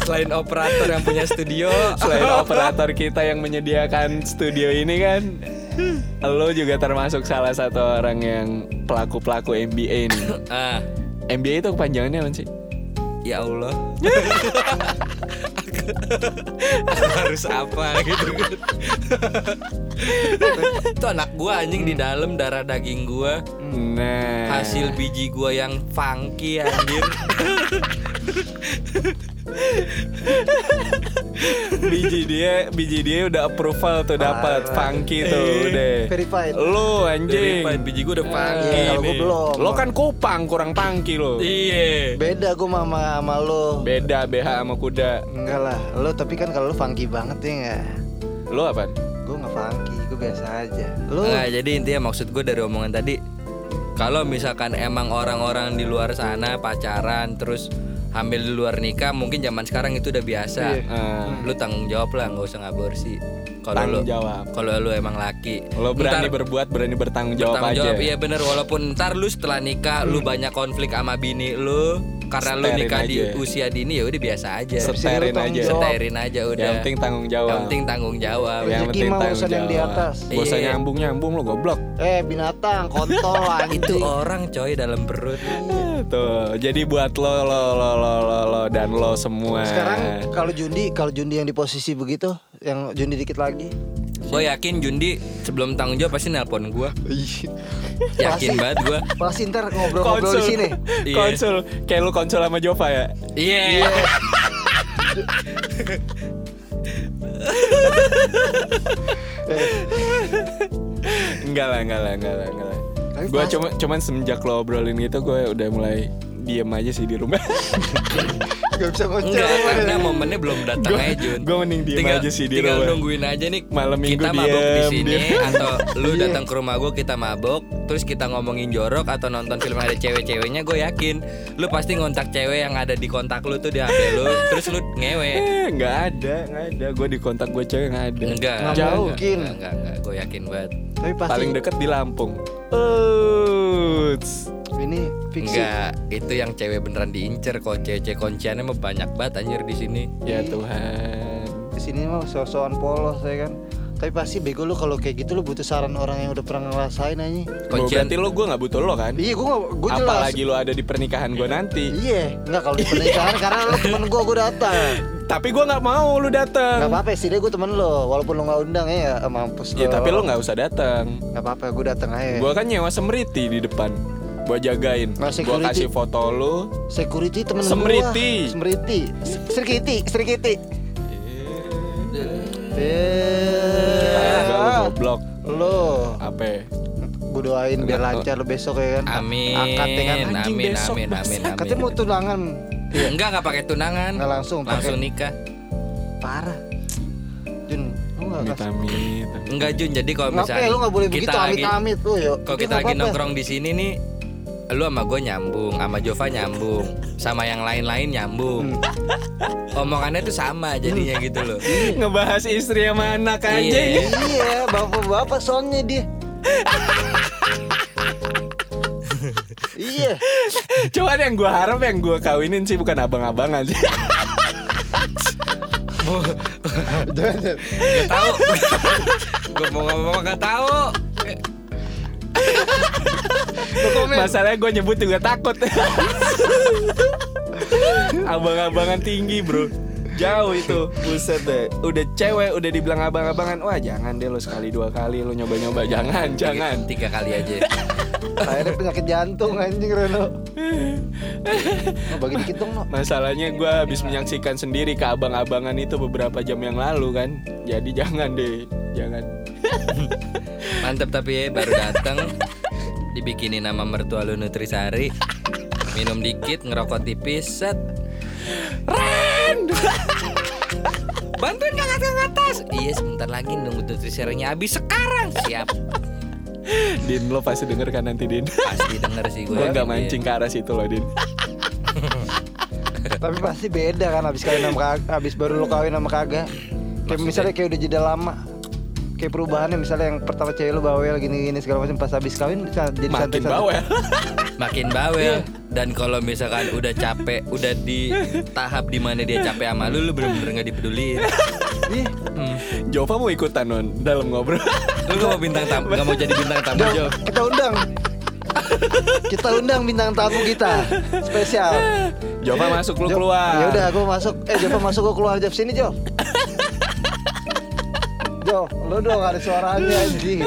Selain operator yang punya studio, Selain operator kita yang menyediakan studio ini kan Lo juga termasuk salah satu orang yang pelaku-pelaku MBA nih ah, MBA itu kepanjangannya apa sih? Ya Allah. Aku harus apa gitu. Itu anak gua anjing di dalam darah daging gua. Nah Hasil biji gua yang funky anjir. biji dia biji dia udah approval tuh dapat funky tuh udah Verified. Lo anjing Verified biji gua udah funky Iya, kalau gue nih. belum. Lo kan kupang kurang funky lo Iya. Beda gue sama sama lo. Beda BH sama kuda Enggak lah, lo tapi kan kalau lo funky banget ya enggak? Lo apa? Gue nggak funky, gue biasa aja. Lo Nggak, jadi intinya maksud gue dari omongan tadi kalau misalkan emang orang-orang di luar sana pacaran terus hamil di luar nikah mungkin zaman sekarang itu udah biasa. Iya. Ah, lu tanggung jawab lah nggak usah ngaborsi. Kalau lu jawab. kalau lu emang laki. Lo berani Ntar- berbuat berani bertanggung jawab bertanggung aja. jawab iya bener walaupun ntar lu setelah nikah lu banyak konflik sama bini lu karena lu nikah di usia dini ya udah biasa aja Seterin aja jawab. seterin aja udah Yang penting tanggung jawab yang penting tanggung jawab Yang mah tanggung urusan yang di jawab. atas. Gak usah Iya. nyambung-nyambung lo goblok eh binatang, kontol anjing. itu orang coy dalam perut Tuh, jadi buat lo lo lo lo lo, lo dan lo semua. Sekarang kalau Jundi, kalau Jundi yang di posisi begitu, yang Jundi dikit lagi. Gue yakin Jundi sebelum tanggung jawab pasti nelpon gue Iya. Yakin banget gue Pasti ntar ngobrol-ngobrol di sini. Iya. konsul, kayak lu konsul sama Jova ya. Iya Enggak lah, enggak lah, enggak lah, enggak lah. Gue cuma cuman semenjak lo obrolin gitu gue udah mulai diem aja sih di rumah. Gak bisa ngoceh. Enggak karena momennya belum datang Gua- aja Jun gua mending diem tinggal, aja sih di Tinggal rumah. nungguin aja nih Malam minggu Kita mabok di sini diem. Atau lu Iya. datang ke rumah gue kita mabok Terus kita ngomongin jorok Atau nonton film yang ada cewek-ceweknya Gue yakin Lu pasti ngontak cewek yang ada di kontak lu tuh di HP lu Terus lu ngewe Eh, enggak ada, enggak ada. Gue di kontak gue cewek enggak ada. Enggak Nggak Jauh. mungkin. Enggak, enggak, enggak. Gue yakin banget Tapi pasti Paling deket di Lampung. Uts. Ini fiksi. Enggak, itu yang cewek beneran diincer kok cewek-cewek kunciannya mah banyak banget anjir di sini. Ya Tuhan. Di sini mah so-soan polos ya kan. Tapi pasti bego lu kalau kayak gitu lu butuh saran orang yang udah pernah ngerasain aja. Gua Kuncian berarti lo gue nggak butuh lo kan? Iya, gua gua jelas. Apalagi lo ada di pernikahan gue nanti. Iya, enggak kalau di pernikahan karena lu temen gua gua datang. Tapi gue nggak mau lu datang. Enggak apa-apa sih, dia gua temen lo walaupun lo nggak undang ya, mampus Ya tapi lo nggak usah datang. Enggak apa-apa, gua datang aja. Gua kan nyewa semriti di depan. Gua jagain. Nah, Gua kasih foto lu. Security temen Semriti. gua. Semriti. Serikiti, serikiti. Eh, goblok. lo Apa? gue doain biar lancar lo besok ya kan Amin. akad ya kan Anjing, Amin, besok, amin, amin, amin. katanya mau tunangan Enggak, enggak pakai tunangan. Nggak langsung, langsung nikah. parah Jun lu amit amit Enggak Jun, jadi kalau Ngapain misalnya lu nggak boleh begitu kita lagi amit-amit lu yuk. kalau kita lagi nongkrong di sini nih lu sama gue nyambung, sama Jova nyambung, sama yang lain-lain nyambung. Hmm. Omongannya tuh sama jadinya gitu loh. ngebahas istri sama anak aja Iya. ya. Iya, bapak-bapak soalnya dia. iya. Cuman yang gue harap yang gue kawinin sih bukan abang-abangan sih. Gak tahu. gue mau ngomong gak tahu. Masalahnya gue nyebut juga takut. Abang-abangan tinggi bro. Jauh itu, buset deh. Udah cewek, udah dibilang abang-abangan. Wah jangan deh lo sekali dua kali lo nyoba-nyoba. Jangan, jangan. Tiga kali aja. Akhirnya penyakit jantung anjing Reno. Oh, bagi dikit dong, no. Masalahnya gue habis menyaksikan sendiri ke abang-abangan itu beberapa jam yang lalu kan. Jadi jangan deh, jangan. Mantep tapi ya baru dateng dibikinin nama mertua lu Nutrisari. Minum dikit, ngerokok tipis, set. Ren! Bantuin ngangkat ngangkat tas. Iya sebentar lagi nunggu Nutrisarinya habis sekarang. Siap. Din lo pasti denger kan nanti Din. Pasti denger sih gue. gue nggak mancing ke arah situ loh Din. Tapi pasti beda kan habis kawin sama kagak, habis baru lu kawin sama kagak. Kayak misalnya kayak udah jeda lama. Kayak perubahannya misalnya yang pertama cewek lu bawel gini-gini segala macam pas habis kawin bisa jadi Makin santai-santai. bawel. Makin bawel dan kalau misalkan udah capek, udah di tahap di mana dia capek sama lu, lu bener-bener nggak dipeduliin. Ih, Hmm. Jova mau ikutan non dalam ngobrol. Lu gak mau bintang tamu, gak mau jadi bintang tamu Jo. kita undang. kita undang bintang tamu kita spesial. Jova masuk lu keluar. Ya udah, aku masuk. Eh, Jova masuk, aku keluar Job sini, Jo. Jo, lu dong ada suaranya anjing.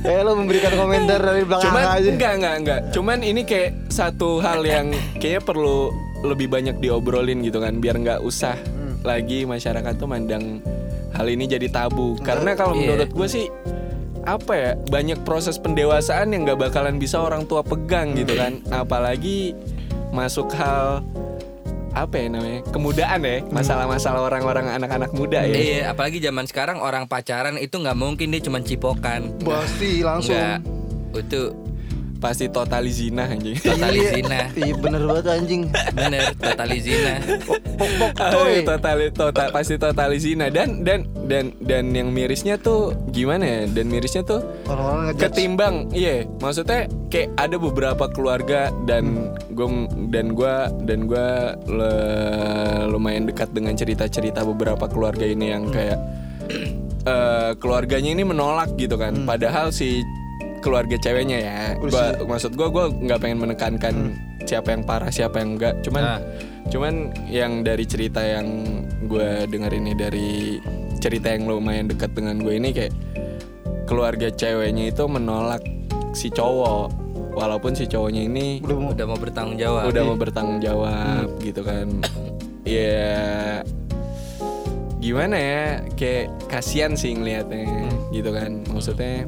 Eh, lu memberikan komentar dari belakang Cuman aja. enggak enggak enggak. Cuman ini kayak satu hal yang kayaknya perlu lebih banyak diobrolin gitu kan biar nggak usah Hmm. lagi masyarakat tuh mandang hal ini jadi tabu. Karena kalau Iya. menurut gue sih apa ya banyak proses pendewasaan yang nggak bakalan bisa orang tua pegang gitu kan. Apalagi masuk hal apa ya namanya kemudaan ya masalah-masalah orang-orang anak-anak muda ya. Iya, apalagi zaman sekarang orang pacaran itu nggak mungkin dia cuma cipokan. Pasti langsung. Enggak. Itu Pasti totali zina anjing. totali Iya. zina. Iya bener banget anjing. Bener, totali zina. Totali total pasti totali zina dan dan dan dan yang mirisnya tuh gimana ya dan mirisnya tuh Orang-orang ketimbang iya maksudnya kayak ada beberapa keluarga dan gue dan gua dan gua le- lumayan dekat dengan cerita-cerita beberapa keluarga ini yang kayak eh, keluarganya ini menolak gitu kan padahal si keluarga ceweknya ya. Gua maksud gua gua nggak pengen menekankan siapa yang parah siapa yang enggak. Cuman Ah. cuman yang dari cerita yang gue dengar ini dari cerita yang lumayan dekat dengan gue ini kayak keluarga ceweknya itu menolak si cowok. Walaupun si cowoknya ini Udah mau Udah mau bertanggung jawab. udah mau bertanggung jawab gitu kan. Ya gimana ya? Kayak kasihan sih ngelihatnya gitu kan. Maksudnya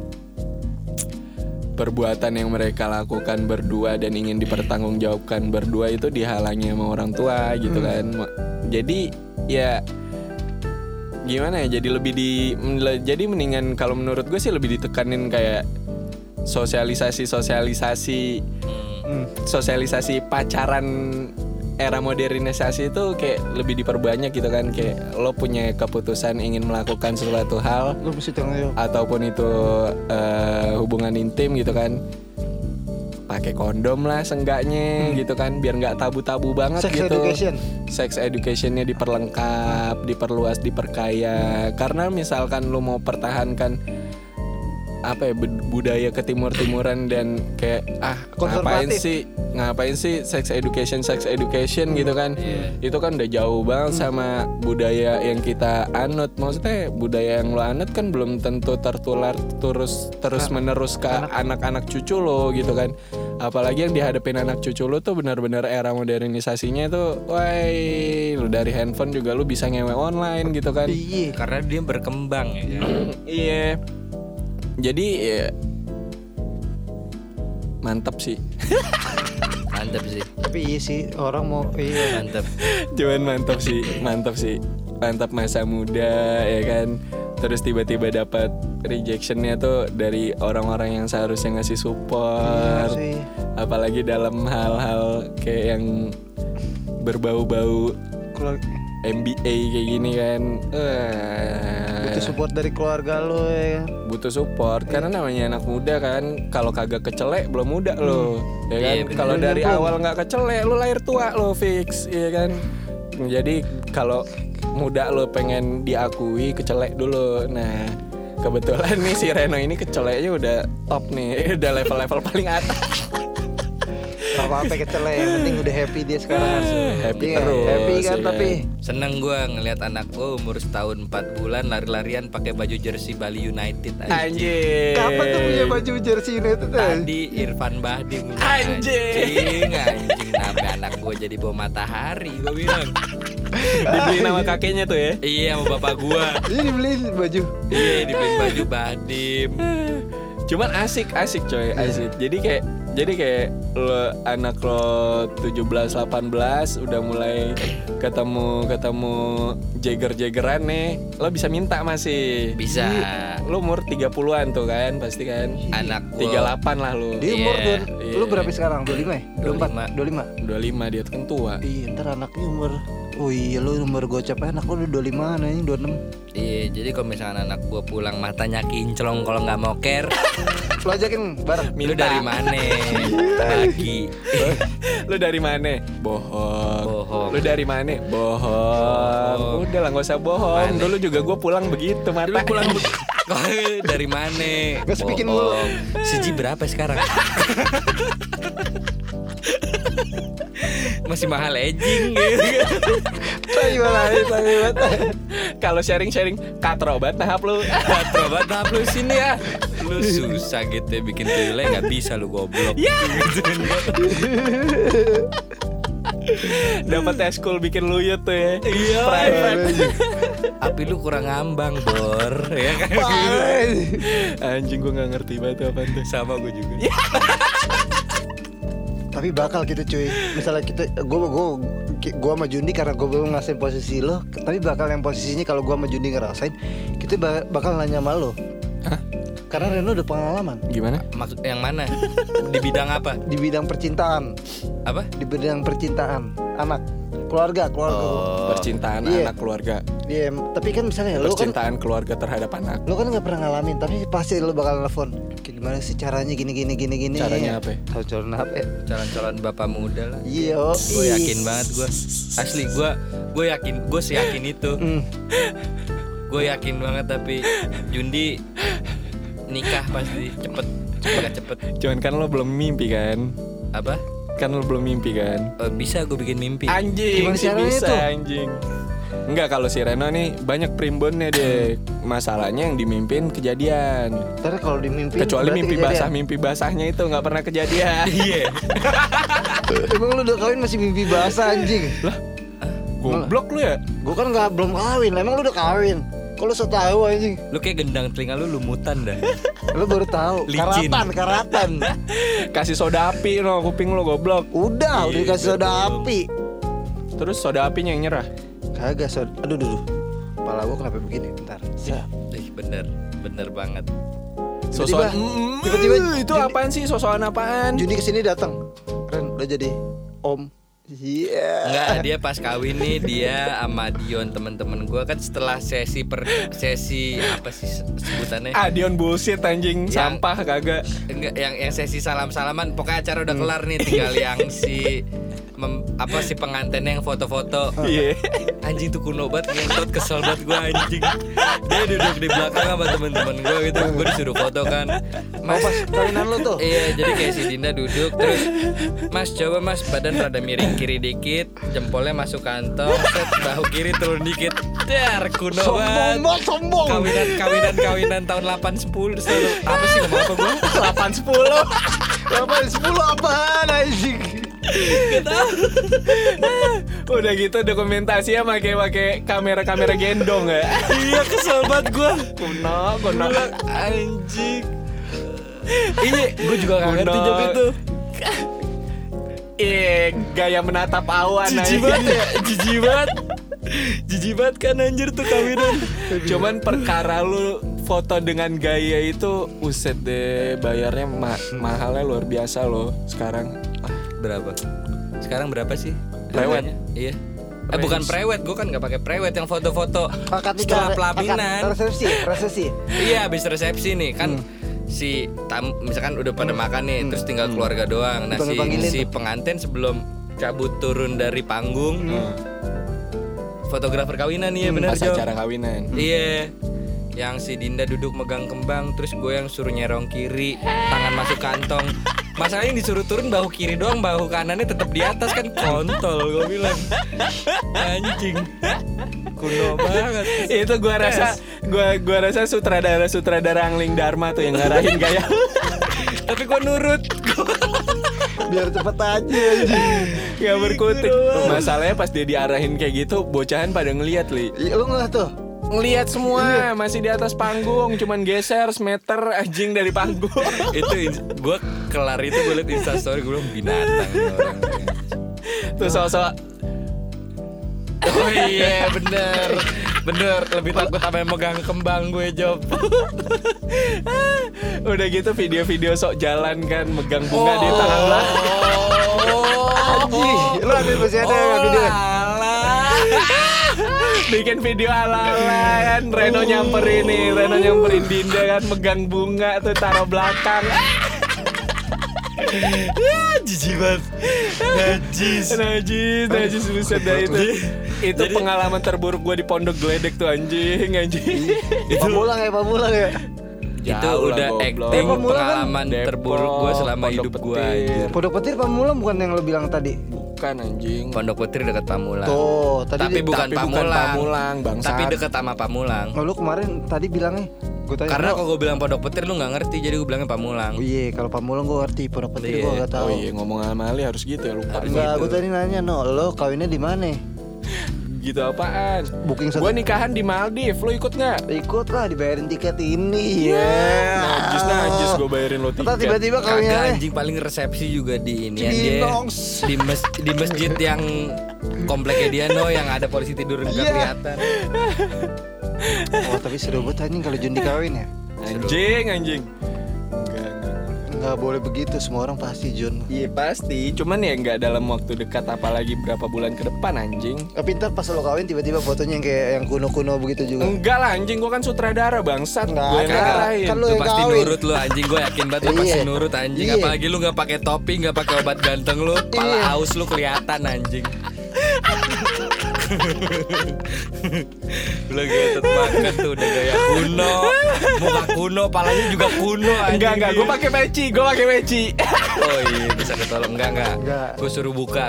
perbuatan yang mereka lakukan berdua dan ingin dipertanggungjawabkan berdua itu dihalangi sama orang tua gitu kan Ma- jadi ya gimana ya jadi lebih di jadi mendingan kalau menurut gue sih lebih ditekanin kayak sosialisasi sosialisasi Hmm. sosialisasi pacaran era modernisasi itu kayak lebih diperbanyak gitu kan kayak lo punya keputusan ingin melakukan sesuatu hal lu mesti ataupun itu eh, hubungan intim gitu kan. Pakai kondom lah senggaknya gitu kan biar nggak tabu-tabu banget Sex gitu. education. sex educationnya diperlengkap diperluas diperkaya. Karena misalkan lo mau pertahankan apa ya bud- budaya ketimur-timuran dan kayak ah ngapain sih ngapain sih sex education sex education gitu kan. Itu kan udah jauh banget sama budaya yang kita anut. Maksudnya budaya yang lo anut kan belum tentu tertular terus terus menerus ke anak-anak cucu lo gitu kan. Apalagi yang dihadapin anak cucu lo tuh benar-benar era modernisasinya tuh wah lu dari handphone juga lu bisa ngewe online gitu kan. Iya. Karena dia berkembang ya. Iya. Jadi ya, mantap sih. Mantep sih, Tapi iya sih orang mau iya. mantep. Cuman mantap sih, mantap sih. Mantap masa muda ya kan. terus tiba-tiba dapat rejectionnya tuh dari orang-orang yang seharusnya ngasih support Iya sih. apalagi dalam hal-hal kayak yang berbau-bau MBA kayak gini kan Eh, butuh support dari keluarga lo ya kan. butuh support karena namanya anak muda kan kalau kagak kecelek belum muda lo ya kan? Iya, kalau dari Bener, awal nggak kecelek lo lahir tua lo fix ya kan? Jadi kalau muda lo pengen diakui kecelek dulu. Nah kebetulan nih si Reno ini keceleknya udah top nih udah level-level paling atas apa-apa kecelek, yang penting udah happy dia sekarang. Happy Iya, terus, Happy kan ya tapi Seneng gue ngelihat anak gue umur setahun 4 bulan lari-larian pakai baju jersey Bali United anjing. kapan tuh punya baju jersey United tuh? Tadi Irfan Bahdim Anjing. Anjing anjing Sampai anak gue jadi bawa matahari Gue bilang dibeli nama kakeknya tuh ya Iya sama bapak gue Ini dibeliin baju. Iya dibeliin baju Bahdim Cuman asik asik coy asik. Jadi kayak jadi kayak lo anak lo 17 18 udah mulai ketemu ketemu Jagger-Jaggeran nih. Lo bisa minta masih. Bisa Lo umur 30-an tuh kan pasti kan. Anak gue 38 lah lo. Dia umur Iya, dua- iya. lu berapa sekarang? 25 ya? 24? 25. 25 dia tuh kan tua. Iya, ntar anaknya umur Oh iya lu umur gocap anak lu udah 25 nih 26 Iya jadi kalau misalkan anak gue pulang matanya kinclong Kalau nggak mau care Lu ajakin bareng Lu dari mana? Lagi Lu dari mana? Bohong. Bohong. Lu dari mana? Bohong. Udah lah nggak usah bohong. Dulu juga gue pulang begitu mata. Lu pulang be- dari mana? Bikin mulu. Bohong. Siji berapa sekarang? Masih mahal edging gitu. Kalau sharing-sharing katrobat tahap lu. Coba tahap lu sini ya. Lu susah gitu ya bikin tuyulnya nggak bisa lu goblok. Ya. Dapat eskul bikin luyut tuh ya. Iya. Private. Api lu kurang ngambang, Bor. Ya kan? Anjing gue nggak ngerti banget apa tuh. Sama gue juga. Tapi bakal gitu cuy Misalnya kita Gue gue gue sama Jundi karena gue belum ngerasain posisi lo Tapi bakal yang posisinya kalau gue sama Jundi ngerasain Kita ba- bakal nanya sama lo Hah? Karena Reno udah pengalaman Gimana? Maksud yang mana? Di bidang apa? Di bidang percintaan Apa? Di bidang percintaan Anak Keluarga Keluarga Oh. Percintaan Iya. anak keluarga. Iya, tapi kan misalnya lo kan Percintaan keluarga terhadap anak. lo kan nggak pernah ngalamin, tapi pasti lo bakal telepon. Kayak gimana sih caranya gini gini gini gini. Caranya apa ya? Tahu caranya apa? ya? Calon-calon bapak muda lah. Iya. Gue yakin banget gue. Asli gue gue yakin gue seyakin itu. Hmm. Gue yakin banget tapi Jundi nikah pasti cepet cepet cepet Cuman kan lo belum mimpi kan? apa? Kan lo belum mimpi kan? Eh, bisa gue bikin mimpi. Anjing Gimana sih bisa tuh? anjing. Enggak kalau si Reno nih banyak primbonnya dia. Masalahnya yang dimimpin kejadian. Ntar kalau dimimpi Kecuali mimpi kejadian. basah, mimpi basahnya itu nggak pernah kejadian. Iya. Emang lu udah kawin masih mimpi basah anjing? lah, goblok lu ya? Gua kan nggak belum kawin. Emang lu udah kawin? Kalau so tahu anjing. Lu kayak gendang telinga lu lumutan dah. Lu baru tahu. Licin. Karatan, karatan. Kasih soda api no kuping lu goblok. Udah, udah Iya, dikasih soda api. Terus soda apinya yang nyerah. Kagak soda. Aduh, aduh, aduh. Kepala gua kenapa begini? Bentar. Siap. Ih, bener, bener banget. Sosokan. Tiba-tiba- Mm, tiba-tiba itu Juni- apaan sih? Sosokan apaan? Juni ke sini datang. Keren, udah jadi om. Iya. Enggak, dia pas kawin nih dia sama Dion temen-temen gue kan setelah sesi per sesi apa sih se- sebutannya? Ah, Dion bullshit anjing, Yang- sampah kagak. Enggak, yang yang sesi salam-salaman pokoknya acara udah kelar nih tinggal yang si mem- apa si pengantinnya yang foto-foto. Iya. Anjing tuh kuno banget ngentot kesel banget gue anjing. Dia duduk di belakang sama temen-temen gue gitu, gue disuruh foto kan. Mau pas kawinan lu tuh. Iya, jadi kayak si Dinda duduk terus Mas coba Mas badan rada miring kiri dikit, jempolnya masuk kantong, set bahu kiri turun dikit. Dar kuno Sombong banget. sombong. Kawinan kawinan kawinan tahun 8 10 selalu apa sih ngomong apa gua? 8 10. Berapa? 10 apaan anjing? Udah gitu dokumentasinya pakai pakai kamera-kamera gendong ya. Iya kesel banget gua. Kuno, kuno. Anjing. Iya, gua juga gak ngerti job itu. Iya, gaya menatap awan banget ya. Jijik banget kan anjir tuh kawinan. Cuman perkara lu foto dengan gaya itu uset deh bayarnya ma- mahalnya luar biasa loh sekarang. Ah, Berapa? Sekarang berapa sih? Harganya? Iya. Eh bukan prewed, gue kan nggak pakai prewed yang foto-foto setelah pelaminan. resepsi, resepsi. Iya, habis resepsi nih kan si tam misalkan udah pada makan nih, terus tinggal keluarga doang. Nah, si, si pengantin sebelum cabut turun dari panggung, fotografer kawinan nih ya benar pas Jo. acara kawinan. Iya. Yang si Dinda duduk megang kembang, terus gue yang suruh nyerong kiri, tangan masuk kantong. Masalahnya yang disuruh turun bahu kiri doang, bahu kanannya tetap di atas kan kontol gue bilang. Anjing. Kuno banget. itu gua rasa gua gua rasa sutradara sutradara Angling Dharma tuh yang ngarahin gaya. Tapi gue nurut. Biar cepet aja anjing. Gak berkutik. Masalahnya pas dia diarahin kayak gitu, bocahan pada ngeliat li. Iya, Lu ngeliat tuh. Ngeliat semua masih di atas panggung, cuman geser semeter anjing dari panggung. itu gue kelar itu gue liat instastory gue bilang binatang. Terus sosok Oh iya bener. Bener Lebih takut sama yang megang kembang gue job. Udah gitu video-video sok jalan kan megang bunga di tangan belakang. Anjing, lu ambil masih ada nggak video? Bikin video ala-ala kan Reno nyamperin nih Reno nyamperin Dinda kan Megang bunga tuh taruh belakang Jijik banget Najis Najis Najis buset dah itu Itu Jadi- pengalaman terburuk gue di pondok geledek tuh anjing Anjing Pamulang ya, pamulang ya. Itu Jauh lah, udah goblok. acting kan pengalaman Depok, terburuk gue selama Pondok hidup gue Pondok Petir pamulang bukan yang lu bilang tadi. Bukan anjing. Pondok Petir dekat Pamulang. Tuh, tadi Tapi di- bukan Tapi bukan Pamulang. Pamulang, bangsat. Tapi dekat sama Pamulang. Oh, lu kemarin tadi bilangnya? Gue tanya Karena "Bro, kalau gue bilang Pondok Petir lu gak ngerti. Jadi gue bilangnya Pamulang. Oh iya, kalau Pamulang gue ngerti, Pondok Petir gue Iya. gak tahu. Oh iya ngomong sama Ali harus gitu ya lupa. Enggak, gue tadi nanya, no, lo kawinnya di mana? Gitu apaan Booking satu. Gue nikahan di Maldives Lu ikut gak? Ikut lah, dibayarin tiket ini. Ya. Najis najis gue bayarin lo tiket tiba-tiba Kagak anjing paling resepsi juga di ini ya dia di mes di masjid yang kompleknya dia no yang ada polisi tidur nggak Iya. kelihatan. Oh, tapi seru banget anjing kalau Jundi kawin ya. Anjing anjing Nggak boleh begitu, semua orang pasti Jun. Iya pasti, cuman ya nggak dalam waktu dekat apalagi berapa bulan ke depan anjing. Tapi ntar pas lo kawin tiba-tiba fotonya yang kayak yang kuno-kuno begitu juga. Enggak lah anjing, gua kan sutradara bangsat. Nggak, Gue yang kan- ngarahin. kan lu Lu yang pasti kawin. nurut lu anjing gue yakin banget lu Iya. pasti nurut anjing Iya. apalagi lu nggak pakai topi nggak pakai obat ganteng lu pala Iya. aus lu kelihatan anjing. lu gitu makan tuh udah gaya kuno muka kuno palanya juga kuno Enggak enggak, gue pakai peci, gue pakai peci. oh iya bisa ketolong enggak enggak Enggak. gue suruh buka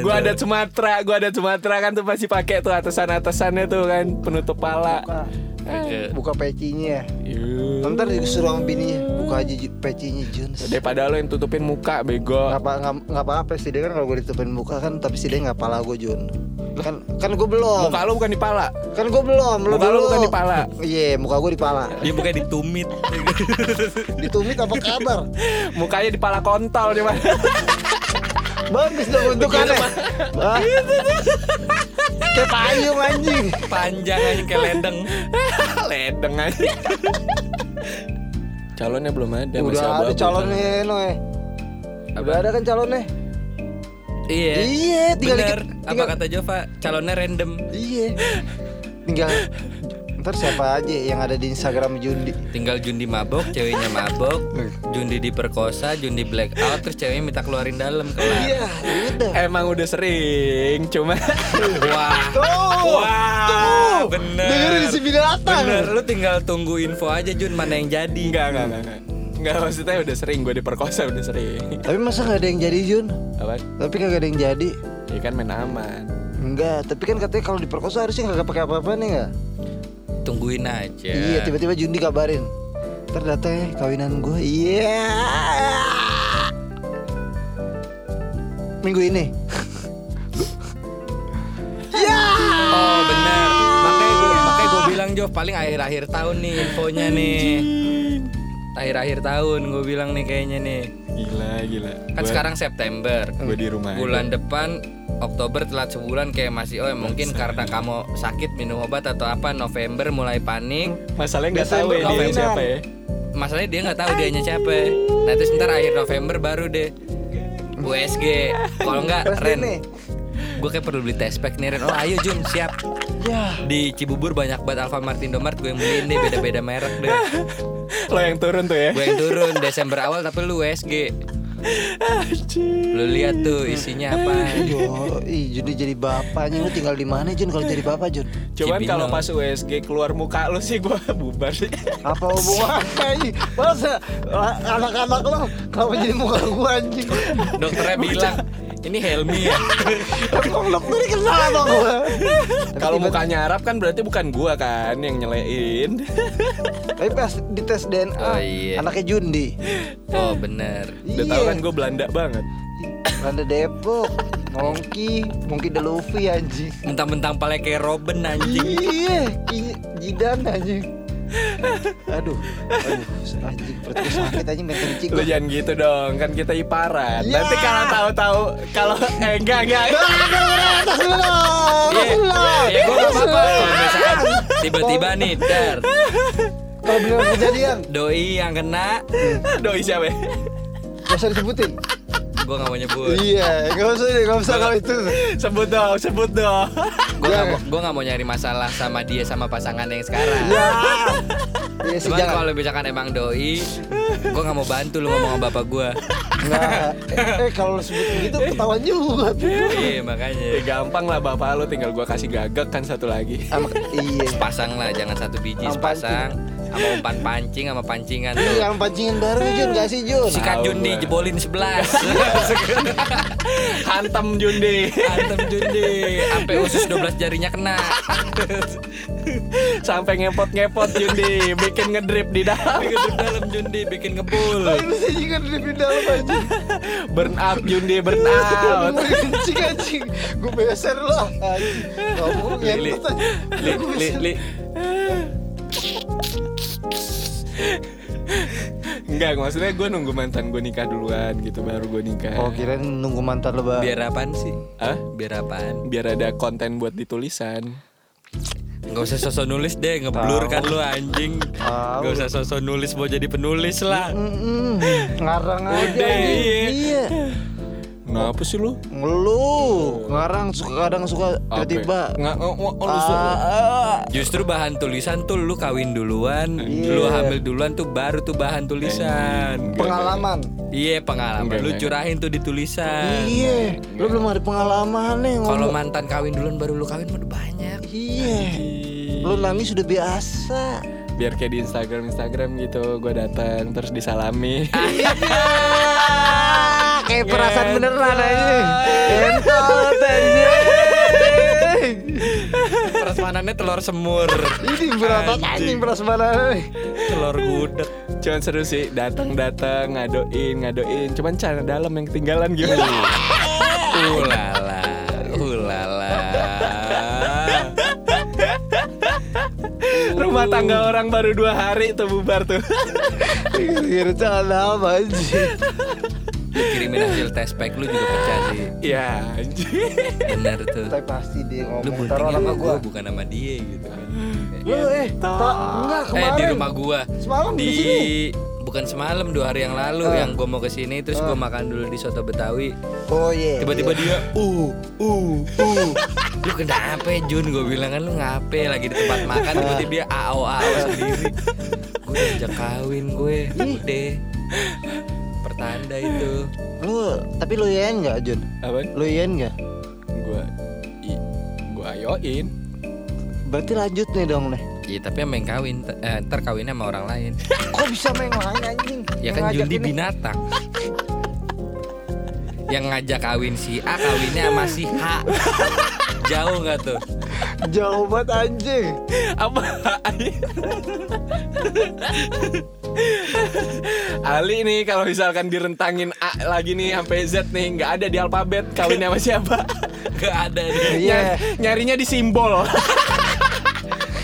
gue ada Sumatera, gue ada Sumatera kan tuh pasti pakai tuh atasan-atasannya tuh kan penutup pala. Buka, Oke. buka pecinya. Yuh. Ntar disuruh sama bininya buka aja pecinya Jun. Daripada lo yang tutupin muka bego. Nggak apa nggak apa-apa sih dia kan kalau gue ditutupin muka kan tapi sih dia nggak pala gue Jun. Kan kan gue belum. Muka lo bukan di pala. Kan gue belum. Lo Muka lo bukan di pala. Iya, muka gue di pala. dia bukan ditumit Ditumit apa kabar? Mukanya di pala kontol coba. Bagus dong bentukannya. Kayak payung anjing. panjang anjing kayak ledeng Ledeng aja. Calonnya belum ada, masih Udah ada abu-abu. calonnya Noe. Udah ada kan calonnya? iya Iya, tinggal bener dikit. apa Tinggal, kata Jova calonnya random Iya. Tinggal ntar siapa aja yang ada di Instagram Jundi. tinggal Jundi mabok ceweknya mabok Jundi diperkosa Jundi blackout terus ceweknya minta keluarin dalam kelar Iya, udah. Emang udah sering, cuma wah Tuh. wah bener Dengerin si binatang. bener lu tinggal tunggu info aja Jun mana yang jadi enggak enggak enggak. enggak. Maksudnya udah sering gue diperkosa udah sering. Tapi masa nggak ada yang jadi Jun? Apa? Tapi kagak ada yang jadi. Ya kan main aman. Enggak, tapi kan katanya kalau diperkosa harusnya nggak pakai apa-apa nih nggak? Tungguin aja Iya, tiba-tiba Jundi kabarin. Ntar datang ya kawinan gue. Iya. Minggu ini. oh bener makanya gue makanya gue bilang Jov paling akhir-akhir tahun nih infonya nih akhir-akhir tahun gue bilang nih kayaknya nih Gila, gila. Kan sekarang September. gue di rumah. aja. Bulan depan Oktober telat sebulan kayak masih oh ya mungkin karena kamu sakit minum obat atau apa November mulai panik Masalahnya nggak tahu ya dia Desember siapa ya. masalahnya dia nggak tahu dianya siapa nah terus ntar akhir November baru deh USG kalau nggak Ren gue kayak perlu beli test pack nih Ren oh ayo Jun siap Ya. di Cibubur banyak banget Alfamart Indomart gue yang beliin deh beda-beda merek deh Lo yang turun tuh ya. gue yang turun Desember awal tapi lu USG lu lihat tuh isinya apa Yo, ih, jadi jadi bapaknya lu tinggal di mana Jun kalau jadi bapak Jun? Cuman kalau pas USG keluar muka lu sih gue bubar sih. Apa hubungannya ini? Masa anak-anak lo kalau jadi muka gua anjing? dokternya bilang ini Helmi ya Emang dokter kenal sama gua? Kalau mukanya Arab kan berarti bukan gua kan yang nyelein. Tapi pas dites DNA, Oh, iya. anaknya Jundi. oh bener Udah tahu kan gue Belanda banget. Randa Depok, Mongki, Mongki The Luffy anjing. mentang-mentang pale kayak Robin anjing Iya, Jidan anjing. Aduh, aduh, anjing perut gua sakit anjing main kencing. Lu gua. jangan gitu dong, kan kita iparan. Ya. Nanti kalau tahu-tahu kalau eh enggak enggak. Iya, astagfirullah. ya gue gak apa-apa kalau misalkan tiba-tiba nih dar Kalau beneran kejadian, doi yang kena Doi siapa? gak usah disebutin. Gue gak mau nyebut Iya, gak usah deh, gak usah kalau itu. Sebut dong, sebut dong. gue gak, gua nggak mau nyari masalah sama dia sama pasangan yang sekarang Ya. Iya sih Cuman jangan. kalau misalkan emang doi gue gak mau bantu lu ngomong sama bapak gue Nah, eh, eh, kalau lu sebut begitu ketahuan juga. iya makanya Ya gampang lah bapak lu tinggal gua kasih gagak kan satu lagi. Sama, iya. pasang lah jangan satu biji sepasang sama umpan pancing sama pancingan tuh yang pancingan baru Jun, gak sih Jun? sikat Jundi jebolin 11 Hantem Jundi. Antem Jundi sampai usus 12 jarinya kena Sampai ngepot-ngepot Jundi, bikin ngedrip di dalam. bikin dalam Jundi bikin ngebul sih juga di dalam anjing. Burn out Jundi, burn out. Anjing. Gue beser lo. Anjing. Ngomong anjing. li, li, li. Enggak, maksudnya gue nunggu mantan gue nikah duluan gitu baru gue nikah. Oh kirain nunggu mantan lo bang. biar apaan sih Hah? biar apaan Biar ada konten buat ditulisan. Nggak usah sosok nulis deh ngeblur kan lu anjing Tahu. Nggak usah sosok nulis mau jadi penulis lah Mm-mm. Ngarang aja Udah, iya. Iya. Kenapa sih lu? Ngeluh. Ngarang suka kadang suka tiba-tiba. Nggak, oh, oh, oh, Ah, ah. Justru bahan tulisan tuh lu kawin duluan Iya. Lu hamil duluan tuh baru tuh bahan tulisan Pengalaman. Iya pengalaman Enggak, Lu curahin tuh di tulisan Iya. Lu belum ada pengalaman nih Kalau mantan kawin duluan baru lu kawin mah udah banyak Iya. Lu nangis sudah biasa. biar kayak di Instagram Instagram gitu gue datang terus disalami Iya. Kayak perasaan beneran aja. Entot aja. Prasmanannya telur semur. Ini berapa? Anjing. Prasmanan Telur gudeg. Cuman seru sih datang datang ngadoin ngadoin. Cuman cara dalam yang ketinggalan gimana Ulala Ulala. Rumah tangga orang baru dua hari tuh bubar tuh. Kira-kira apa anjing Lu kirimin hasil test pack lu juga pecah sih. Ya anjing. Bener tuh. Tapi pasti dia Lu ngomong buntingnya nama sama gua. gua bukan sama dia gitu. Kan Lu eh tak Enggak Eh kemarin. di rumah gua. Semalam di di sini. bukan semalam dua hari yang lalu Ah. yang gua mau ke sini terus gua makan dulu di soto betawi. Oh iya. Tiba-tiba dia uh uh uh. Lu kenapa Jun? Gue bilang kan lu ngape lagi di tempat makan? Tiba-tiba dia ao ao sendiri. Gue udah ajak kawin gue. Udah pertanda itu Lu Tapi lu yen gak Jun? apa Lu yen gak? gue gue ayoin Berarti lanjut nih dong nih Iya tapi main kawin eh, ntar kawinnya sama orang lain Kok bisa main lain anjing? Ya kan Jundi ini. binatang Yang ngajak kawin si A kawinnya sama si H Jauh nggak tuh? Jauh banget anjing apa Ali nih kalau misalkan direntangin A lagi nih sampai Z nih nggak ada di alfabet kawinnya sama siapa? Gak ada dia. Iya. Nyar- nyarinya di simbol.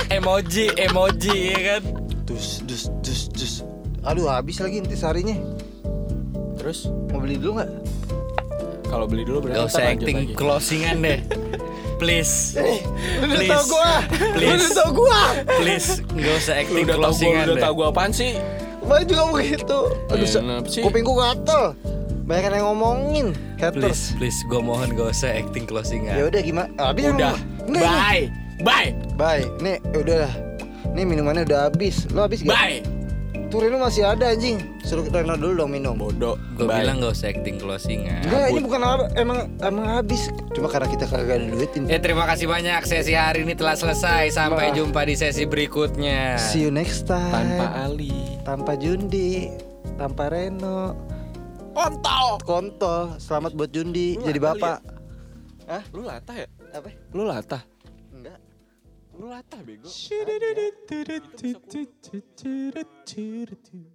Emoji, emoji ya kan? Dus dus dus dus. Aduh habis lagi inti sarinya Terus? Mau beli dulu nggak? kalau beli dulu berarti Gak usah acting lagi. closingan deh. Please. Eh, Lu udah Please. tau gua. Lu Please. udah tau gua. Please gak usah Lu acting udah tahu gua, lu udah tahu gua apaan sih? Kemarin juga begitu. Aduh, sih? kuping gua gatel. Banyak yang ngomongin. Please, Haters. please, gue mohon gak usah acting Ya closingan. udah gimana? Habis Udah. Enggak. Bye. Bye. Bye. Nih, ya udah lah. Nih minumannya udah habis. Lu habis gak? Bye. Tuh Reno masih ada anjing. Suruh Reno dulu dong minum. Bodoh. Gue bilang gak usah acting closingan. Enggak, ini bukan hab- emang emang habis. Cuma karena kita kagak ada duit ini. Ya terima kasih banyak sesi hari ini telah selesai Sampai jumpa di sesi berikutnya See you next time. tanpa Ali. tanpa Jundi, tanpa Reno. Kontol. Kontol, selamat buat Jundi Lu jadi bapak. Hah? Lu latah ya? Apa? Lu latah. 놀랐다, 이거. 시리리리 아, 뚜루뚜뚜뚜뚜루뚜루뚜